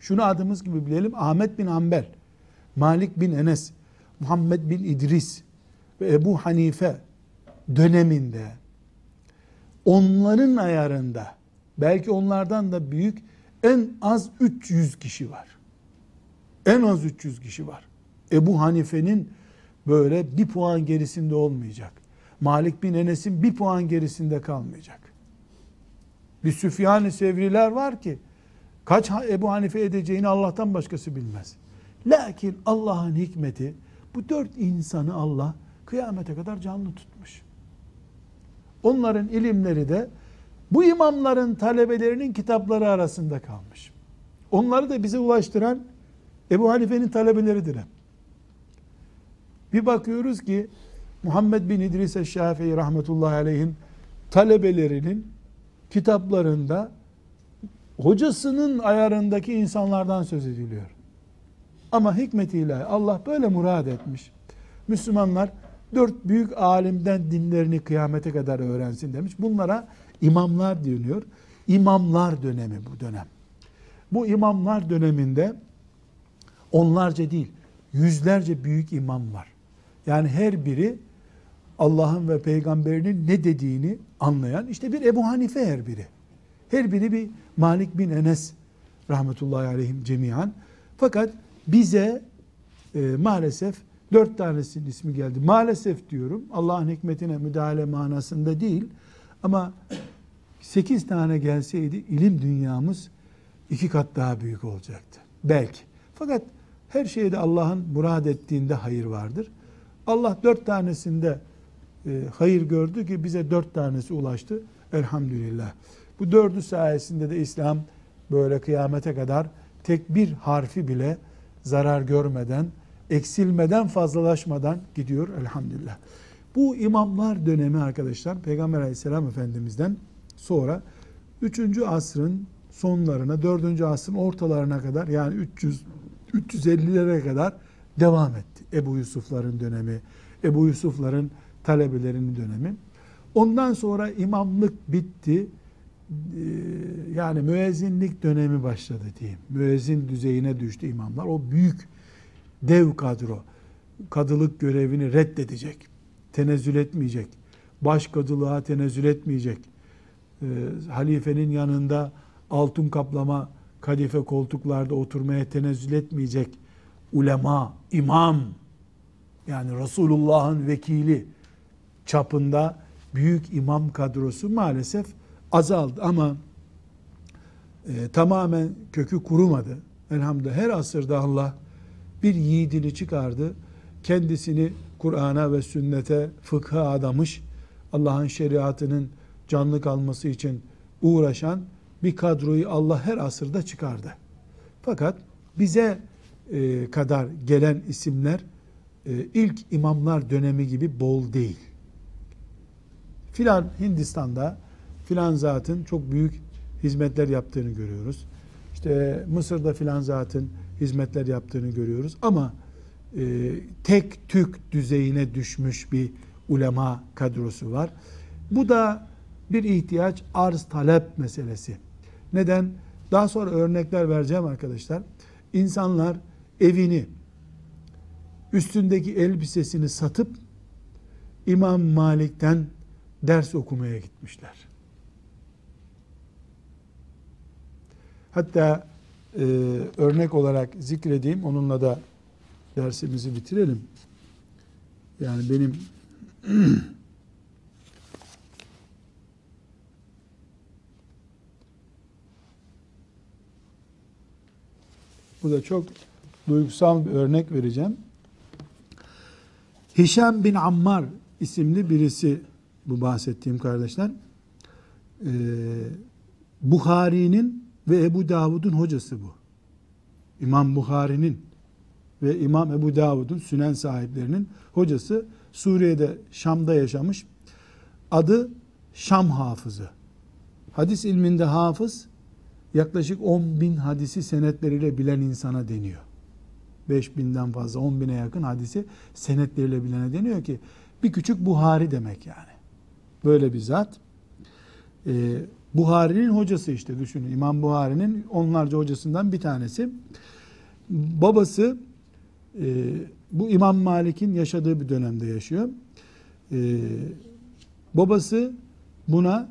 Şunu adımız gibi bilelim. Ahmet bin Hanbel, Malik bin Enes, Muhammed bin İdris ve Ebu Hanife döneminde onların ayarında belki onlardan da büyük en az 300 kişi var. En az 300 kişi var. Ebu Hanife'nin böyle bir puan gerisinde olmayacak. Malik bin Enes'in bir puan gerisinde kalmayacak. Bir Süfyan-ı Sevriler var ki kaç Ebu Hanife edeceğini Allah'tan başkası bilmez. Lakin Allah'ın hikmeti bu dört insanı Allah kıyamete kadar canlı tutmuş. Onların ilimleri de bu imamların talebelerinin kitapları arasında kalmış. Onları da bize ulaştıran Ebu Hanife'nin talebeleridir hep. Bir bakıyoruz ki Muhammed bin İdris Eşşafii rahmetullahi aleyhin talebelerinin kitaplarında hocasının ayarındaki insanlardan söz ediliyor. Ama hikmetiyle Allah böyle murad etmiş. Müslümanlar dört büyük alimden dinlerini kıyamete kadar öğrensin demiş. Bunlara imamlar deniyor. İmamlar dönemi bu dönem. Bu imamlar döneminde onlarca değil, yüzlerce büyük imam var. Yani her biri Allah'ın ve peygamberinin ne dediğini anlayan işte bir Ebu Hanife her biri. Her biri bir Malik bin Enes rahmetullahi aleyhim cemiyan. Fakat bize e, maalesef dört tanesinin ismi geldi. Maalesef diyorum Allah'ın hikmetine müdahale manasında değil ama 8 tane gelseydi ilim dünyamız iki kat daha büyük olacaktı. Belki. Fakat her şeyde Allah'ın murad ettiğinde hayır vardır. Allah dört tanesinde e, hayır gördü ki bize dört tanesi ulaştı. Elhamdülillah. Bu dördü sayesinde de İslam böyle kıyamete kadar tek bir harfi bile zarar görmeden, eksilmeden, fazlalaşmadan gidiyor elhamdülillah. Bu imamlar dönemi arkadaşlar Peygamber aleyhisselam efendimizden sonra 3. asrın sonlarına, 4. asrın ortalarına kadar yani 300 350'lere kadar devam etti. Ebu Yusufların dönemi, Ebu Yusufların talebelerinin dönemi. Ondan sonra imamlık bitti. Ee, yani müezzinlik dönemi başladı diyeyim. Müezzin düzeyine düştü imamlar. O büyük dev kadro kadılık görevini reddedecek. Tenezzül etmeyecek. Baş kadılığa tenezzül etmeyecek. Ee, halifenin yanında altın kaplama kadife koltuklarda oturmaya tenezzül etmeyecek ulema, imam yani Resulullah'ın vekili çapında büyük imam kadrosu maalesef azaldı ama e, tamamen kökü kurumadı. Elhamdülillah her asırda Allah bir yiğidini çıkardı. Kendisini Kur'an'a ve sünnete, fıkha adamış, Allah'ın şeriatının canlı kalması için uğraşan bir kadroyu Allah her asırda çıkardı. Fakat bize e, kadar gelen isimler e, ilk imamlar dönemi gibi bol değil. Filan Hindistan'da filan zatın çok büyük hizmetler yaptığını görüyoruz. İşte Mısır'da filan zatın hizmetler yaptığını görüyoruz. Ama e, tek tük düzeyine düşmüş bir ulema kadrosu var. Bu da bir ihtiyaç arz talep meselesi. Neden? Daha sonra örnekler vereceğim arkadaşlar. İnsanlar evini, üstündeki elbisesini satıp İmam Malik'ten ders okumaya gitmişler. Hatta e, örnek olarak zikredeyim, onunla da dersimizi bitirelim. Yani benim Bu da çok duygusal bir örnek vereceğim. Hişam bin Ammar isimli birisi bu bahsettiğim kardeşler. Ee, Bukhari'nin ve Ebu Davud'un hocası bu. İmam Bukhari'nin ve İmam Ebu Davud'un sünen sahiplerinin hocası Suriye'de Şam'da yaşamış. Adı Şam hafızı. Hadis ilminde hafız yaklaşık 10 bin hadisi senetleriyle bilen insana deniyor. 5 binden fazla 10 bine yakın hadisi senetleriyle bilene deniyor ki bir küçük Buhari demek yani. Böyle bir zat. Ee, Buhari'nin hocası işte düşünün. İmam Buhari'nin onlarca hocasından bir tanesi. Babası e, bu İmam Malik'in yaşadığı bir dönemde yaşıyor. E, babası buna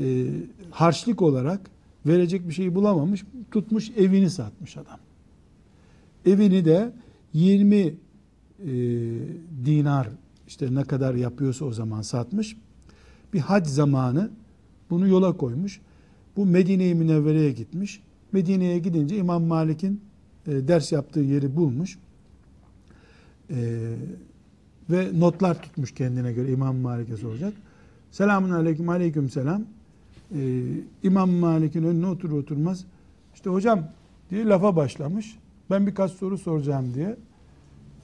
e, harçlık olarak verecek bir şey bulamamış. Tutmuş evini satmış adam. Evini de 20 e, dinar işte ne kadar yapıyorsa o zaman satmış. Bir hac zamanı bunu yola koymuş. Bu Medine-i Münevvere'ye gitmiş. Medine'ye gidince İmam Malik'in e, ders yaptığı yeri bulmuş. E, ve notlar tutmuş kendine göre İmam Malik'e soracak. Selamun aleyküm aleyküm selam e, İmam Malik'in önüne otur oturmaz işte hocam diye lafa başlamış. Ben birkaç soru soracağım diye.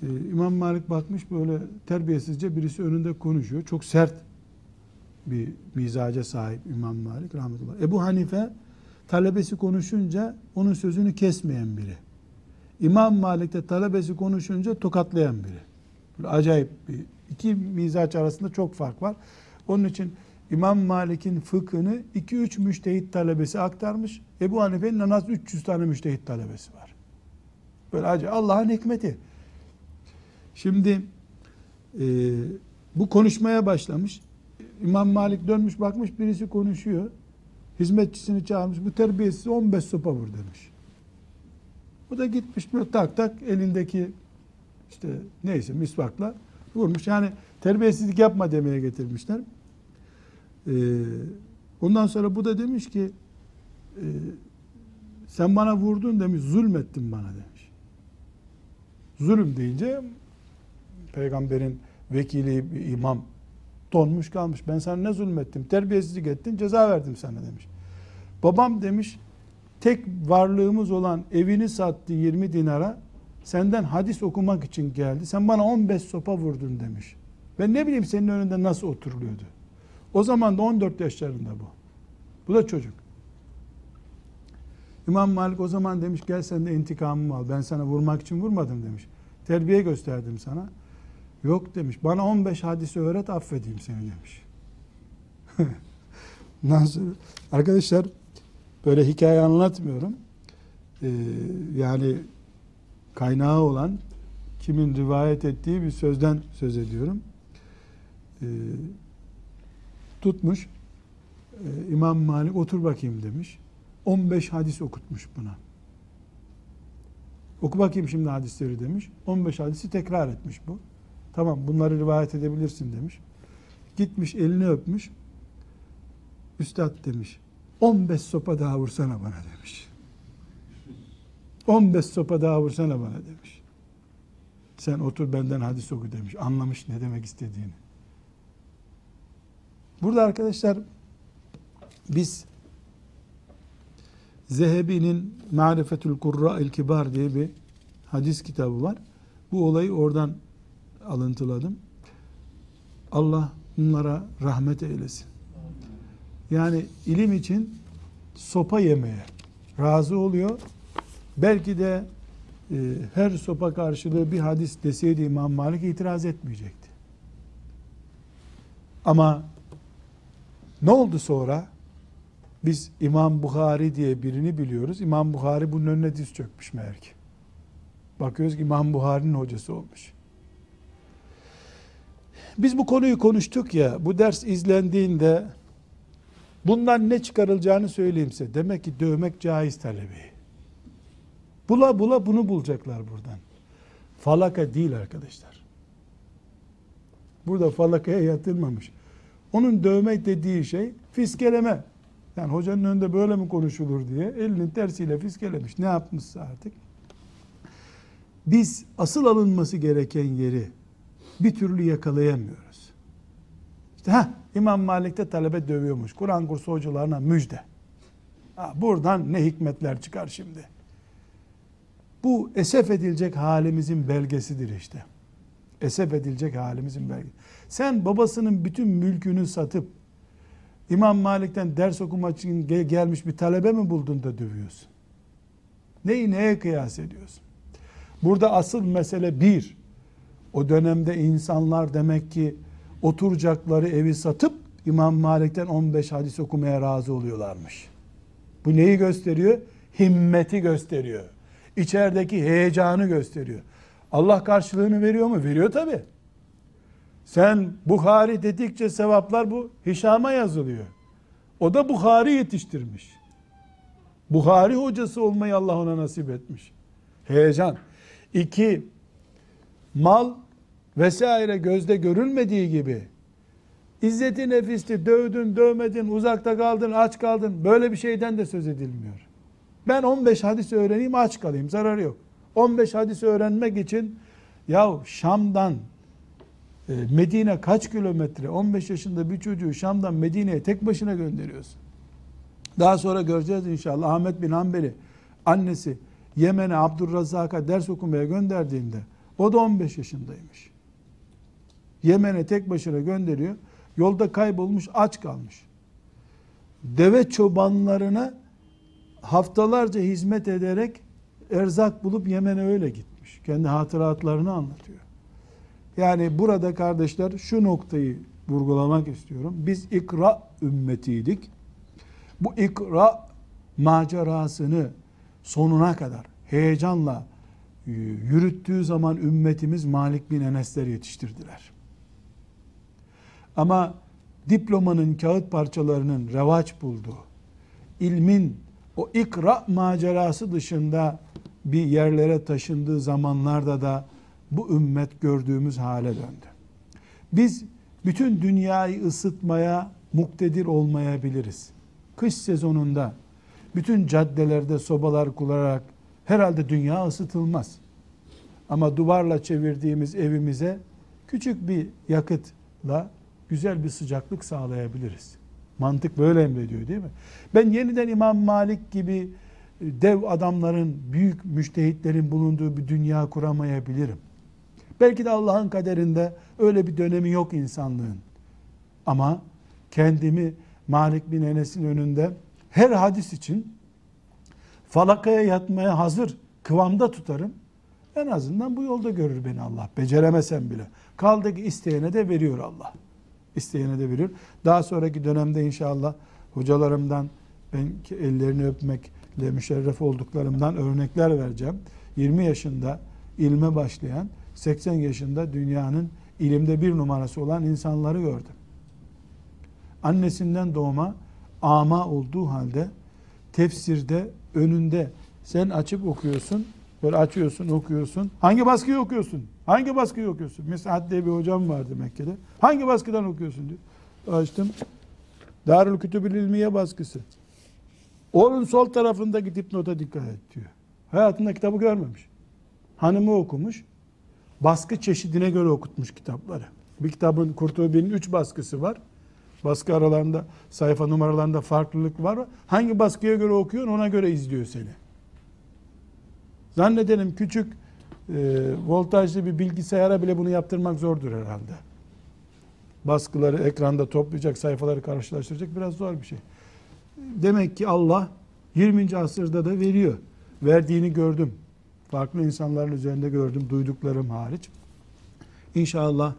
Ee, İmam Malik bakmış böyle terbiyesizce birisi önünde konuşuyor. Çok sert bir mizaca sahip İmam Malik rahmetullah. Ebu Hanife talebesi konuşunca onun sözünü kesmeyen biri. İmam Malik de talebesi konuşunca tokatlayan biri. Böyle acayip bir iki mizaç arasında çok fark var. Onun için İmam Malik'in fıkhını 2-3 müştehit talebesi aktarmış. Ebu Hanife'nin en az 300 tane müştehit talebesi var. Böyle acı Allah'ın hikmeti. Şimdi e, bu konuşmaya başlamış. İmam Malik dönmüş bakmış birisi konuşuyor. Hizmetçisini çağırmış. Bu terbiyesiz 15 sopa vur demiş. O da gitmiş böyle tak tak elindeki işte neyse misvakla vurmuş. Yani terbiyesizlik yapma demeye getirmişler. Ee, Ondan sonra bu da demiş ki e, sen bana vurdun demiş zulmettin bana demiş. Zulüm deyince peygamberin vekili bir imam donmuş kalmış. Ben sana ne zulmettim? Terbiyesizlik ettin, ceza verdim sana demiş. Babam demiş tek varlığımız olan evini sattı 20 dinara. Senden hadis okumak için geldi. Sen bana 15 sopa vurdun demiş. Ben ne bileyim senin önünde nasıl oturuluyordu. O zaman da 14 yaşlarında bu. Bu da çocuk. İmam Malik o zaman demiş gel sen de intikamımı al. Ben sana vurmak için vurmadım demiş. Terbiye gösterdim sana. Yok demiş. Bana 15 hadisi öğret affedeyim seni demiş. Nasıl? Arkadaşlar böyle hikaye anlatmıyorum. Ee, yani kaynağı olan kimin rivayet ettiği bir sözden söz ediyorum. Ee, tutmuş e, İmam Malik otur bakayım demiş. 15 hadis okutmuş buna. Oku bakayım şimdi hadisleri demiş. 15 hadisi tekrar etmiş bu. Tamam bunları rivayet edebilirsin demiş. Gitmiş elini öpmüş. Üstad demiş. 15 sopa daha vursana bana demiş. 15 sopa daha vursana bana demiş. Sen otur benden hadis oku demiş. Anlamış ne demek istediğini. Burada arkadaşlar biz Zehebi'nin Marifetül Kurra'il Kibar diye bir hadis kitabı var. Bu olayı oradan alıntıladım. Allah bunlara rahmet eylesin. Yani ilim için sopa yemeye razı oluyor. Belki de e, her sopa karşılığı bir hadis deseydi İmam Malik itiraz etmeyecekti. Ama ne oldu sonra? Biz İmam Bukhari diye birini biliyoruz. İmam Bukhari bunun önüne diz çökmüş meğer ki. Bakıyoruz ki İmam Bukhari'nin hocası olmuş. Biz bu konuyu konuştuk ya, bu ders izlendiğinde bundan ne çıkarılacağını söyleyeyim size. Demek ki dövmek caiz talebi. Bula bula bunu bulacaklar buradan. Falaka değil arkadaşlar. Burada falakaya yatırmamış. Onun dövmek dediği şey fiskeleme. Yani hocanın önünde böyle mi konuşulur diye elinin tersiyle fiskelemiş. Ne yapmışsa artık. Biz asıl alınması gereken yeri bir türlü yakalayamıyoruz. İşte ha İmam Malik'te talebe dövüyormuş. Kur'an kursu hocalarına müjde. Ha, buradan ne hikmetler çıkar şimdi. Bu esef edilecek halimizin belgesidir işte. Esef edilecek halimizin belgesi. Sen babasının bütün mülkünü satıp İmam Malik'ten ders okumak için gelmiş bir talebe mi buldun da dövüyorsun? Neyi neye kıyas ediyorsun? Burada asıl mesele bir. O dönemde insanlar demek ki oturacakları evi satıp İmam Malik'ten 15 hadis okumaya razı oluyorlarmış. Bu neyi gösteriyor? Himmeti gösteriyor. İçerideki heyecanı gösteriyor. Allah karşılığını veriyor mu? Veriyor tabi. Sen Bukhari dedikçe sevaplar bu Hişam'a yazılıyor. O da Bukhari yetiştirmiş. Bukhari hocası olmayı Allah ona nasip etmiş. Heyecan. İki, mal vesaire gözde görülmediği gibi izzeti nefisti, dövdün, dövmedin, uzakta kaldın, aç kaldın. Böyle bir şeyden de söz edilmiyor. Ben 15 hadis öğreneyim, aç kalayım, zararı yok. 15 hadis öğrenmek için ya Şam'dan Medine kaç kilometre? 15 yaşında bir çocuğu Şam'dan Medine'ye tek başına gönderiyorsun. Daha sonra göreceğiz inşallah Ahmet bin Hanbel'i annesi Yemen'e Abdurrazak'a ders okumaya gönderdiğinde o da 15 yaşındaymış. Yemen'e tek başına gönderiyor. Yolda kaybolmuş, aç kalmış. Deve çobanlarına haftalarca hizmet ederek erzak bulup Yemen'e öyle gitmiş. Kendi hatıratlarını anlatıyor. Yani burada kardeşler şu noktayı vurgulamak istiyorum. Biz ikra ümmetiydik. Bu ikra macerasını sonuna kadar heyecanla e, yürüttüğü zaman ümmetimiz Malik bin Enesler yetiştirdiler. Ama diplomanın kağıt parçalarının revaç bulduğu, ilmin o ikra macerası dışında bir yerlere taşındığı zamanlarda da bu ümmet gördüğümüz hale döndü. Biz bütün dünyayı ısıtmaya muktedir olmayabiliriz. Kış sezonunda bütün caddelerde sobalar kurarak herhalde dünya ısıtılmaz. Ama duvarla çevirdiğimiz evimize küçük bir yakıtla güzel bir sıcaklık sağlayabiliriz. Mantık böyle emrediyor değil mi? Ben yeniden İmam Malik gibi dev adamların, büyük müştehitlerin bulunduğu bir dünya kuramayabilirim. Belki de Allah'ın kaderinde öyle bir dönemi yok insanlığın. Ama kendimi Malik bin Enes'in önünde her hadis için falakaya yatmaya hazır kıvamda tutarım. En azından bu yolda görür beni Allah. Beceremesem bile. Kaldı ki isteyene de veriyor Allah. İsteyene de veriyor. Daha sonraki dönemde inşallah hocalarımdan ben ellerini öpmekle müşerref olduklarımdan örnekler vereceğim. 20 yaşında ilme başlayan, 80 yaşında dünyanın ilimde bir numarası olan insanları gördüm. Annesinden doğma ama olduğu halde tefsirde önünde sen açıp okuyorsun, böyle açıyorsun, okuyorsun. Hangi baskıyı okuyorsun? Hangi baskıyı okuyorsun? Mesat diye bir hocam vardı Mekke'de. Hangi baskıdan okuyorsun diyor. Açtım. Darül Kütübül İlmiye baskısı. Onun sol tarafındaki dipnota dikkat et diyor. Hayatında kitabı görmemiş. Hanımı okumuş. Baskı çeşidine göre okutmuş kitapları. Bir kitabın Kurtubi'nin üç baskısı var. Baskı aralarında, sayfa numaralarında farklılık var. Hangi baskıya göre okuyorsun ona göre izliyor seni. Zannedelim küçük e, voltajlı bir bilgisayara bile bunu yaptırmak zordur herhalde. Baskıları ekranda toplayacak, sayfaları karşılaştıracak biraz zor bir şey. Demek ki Allah 20. asırda da veriyor. Verdiğini gördüm. Farklı insanların üzerinde gördüm, duyduklarım hariç. İnşallah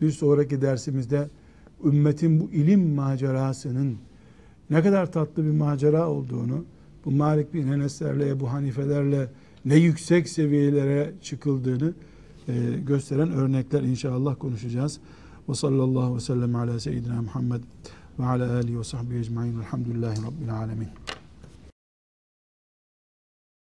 bir sonraki dersimizde ümmetin bu ilim macerasının ne kadar tatlı bir macera olduğunu, bu Malik bin Enes'lerle, Ebu Hanifelerle ne yüksek seviyelere çıkıldığını e, gösteren örnekler inşallah konuşacağız. Ve sallallahu ve sellem ala seyyidina Muhammed ve ala alihi ve sahbihi ecmain. Elhamdülillahi Rabbil alemin.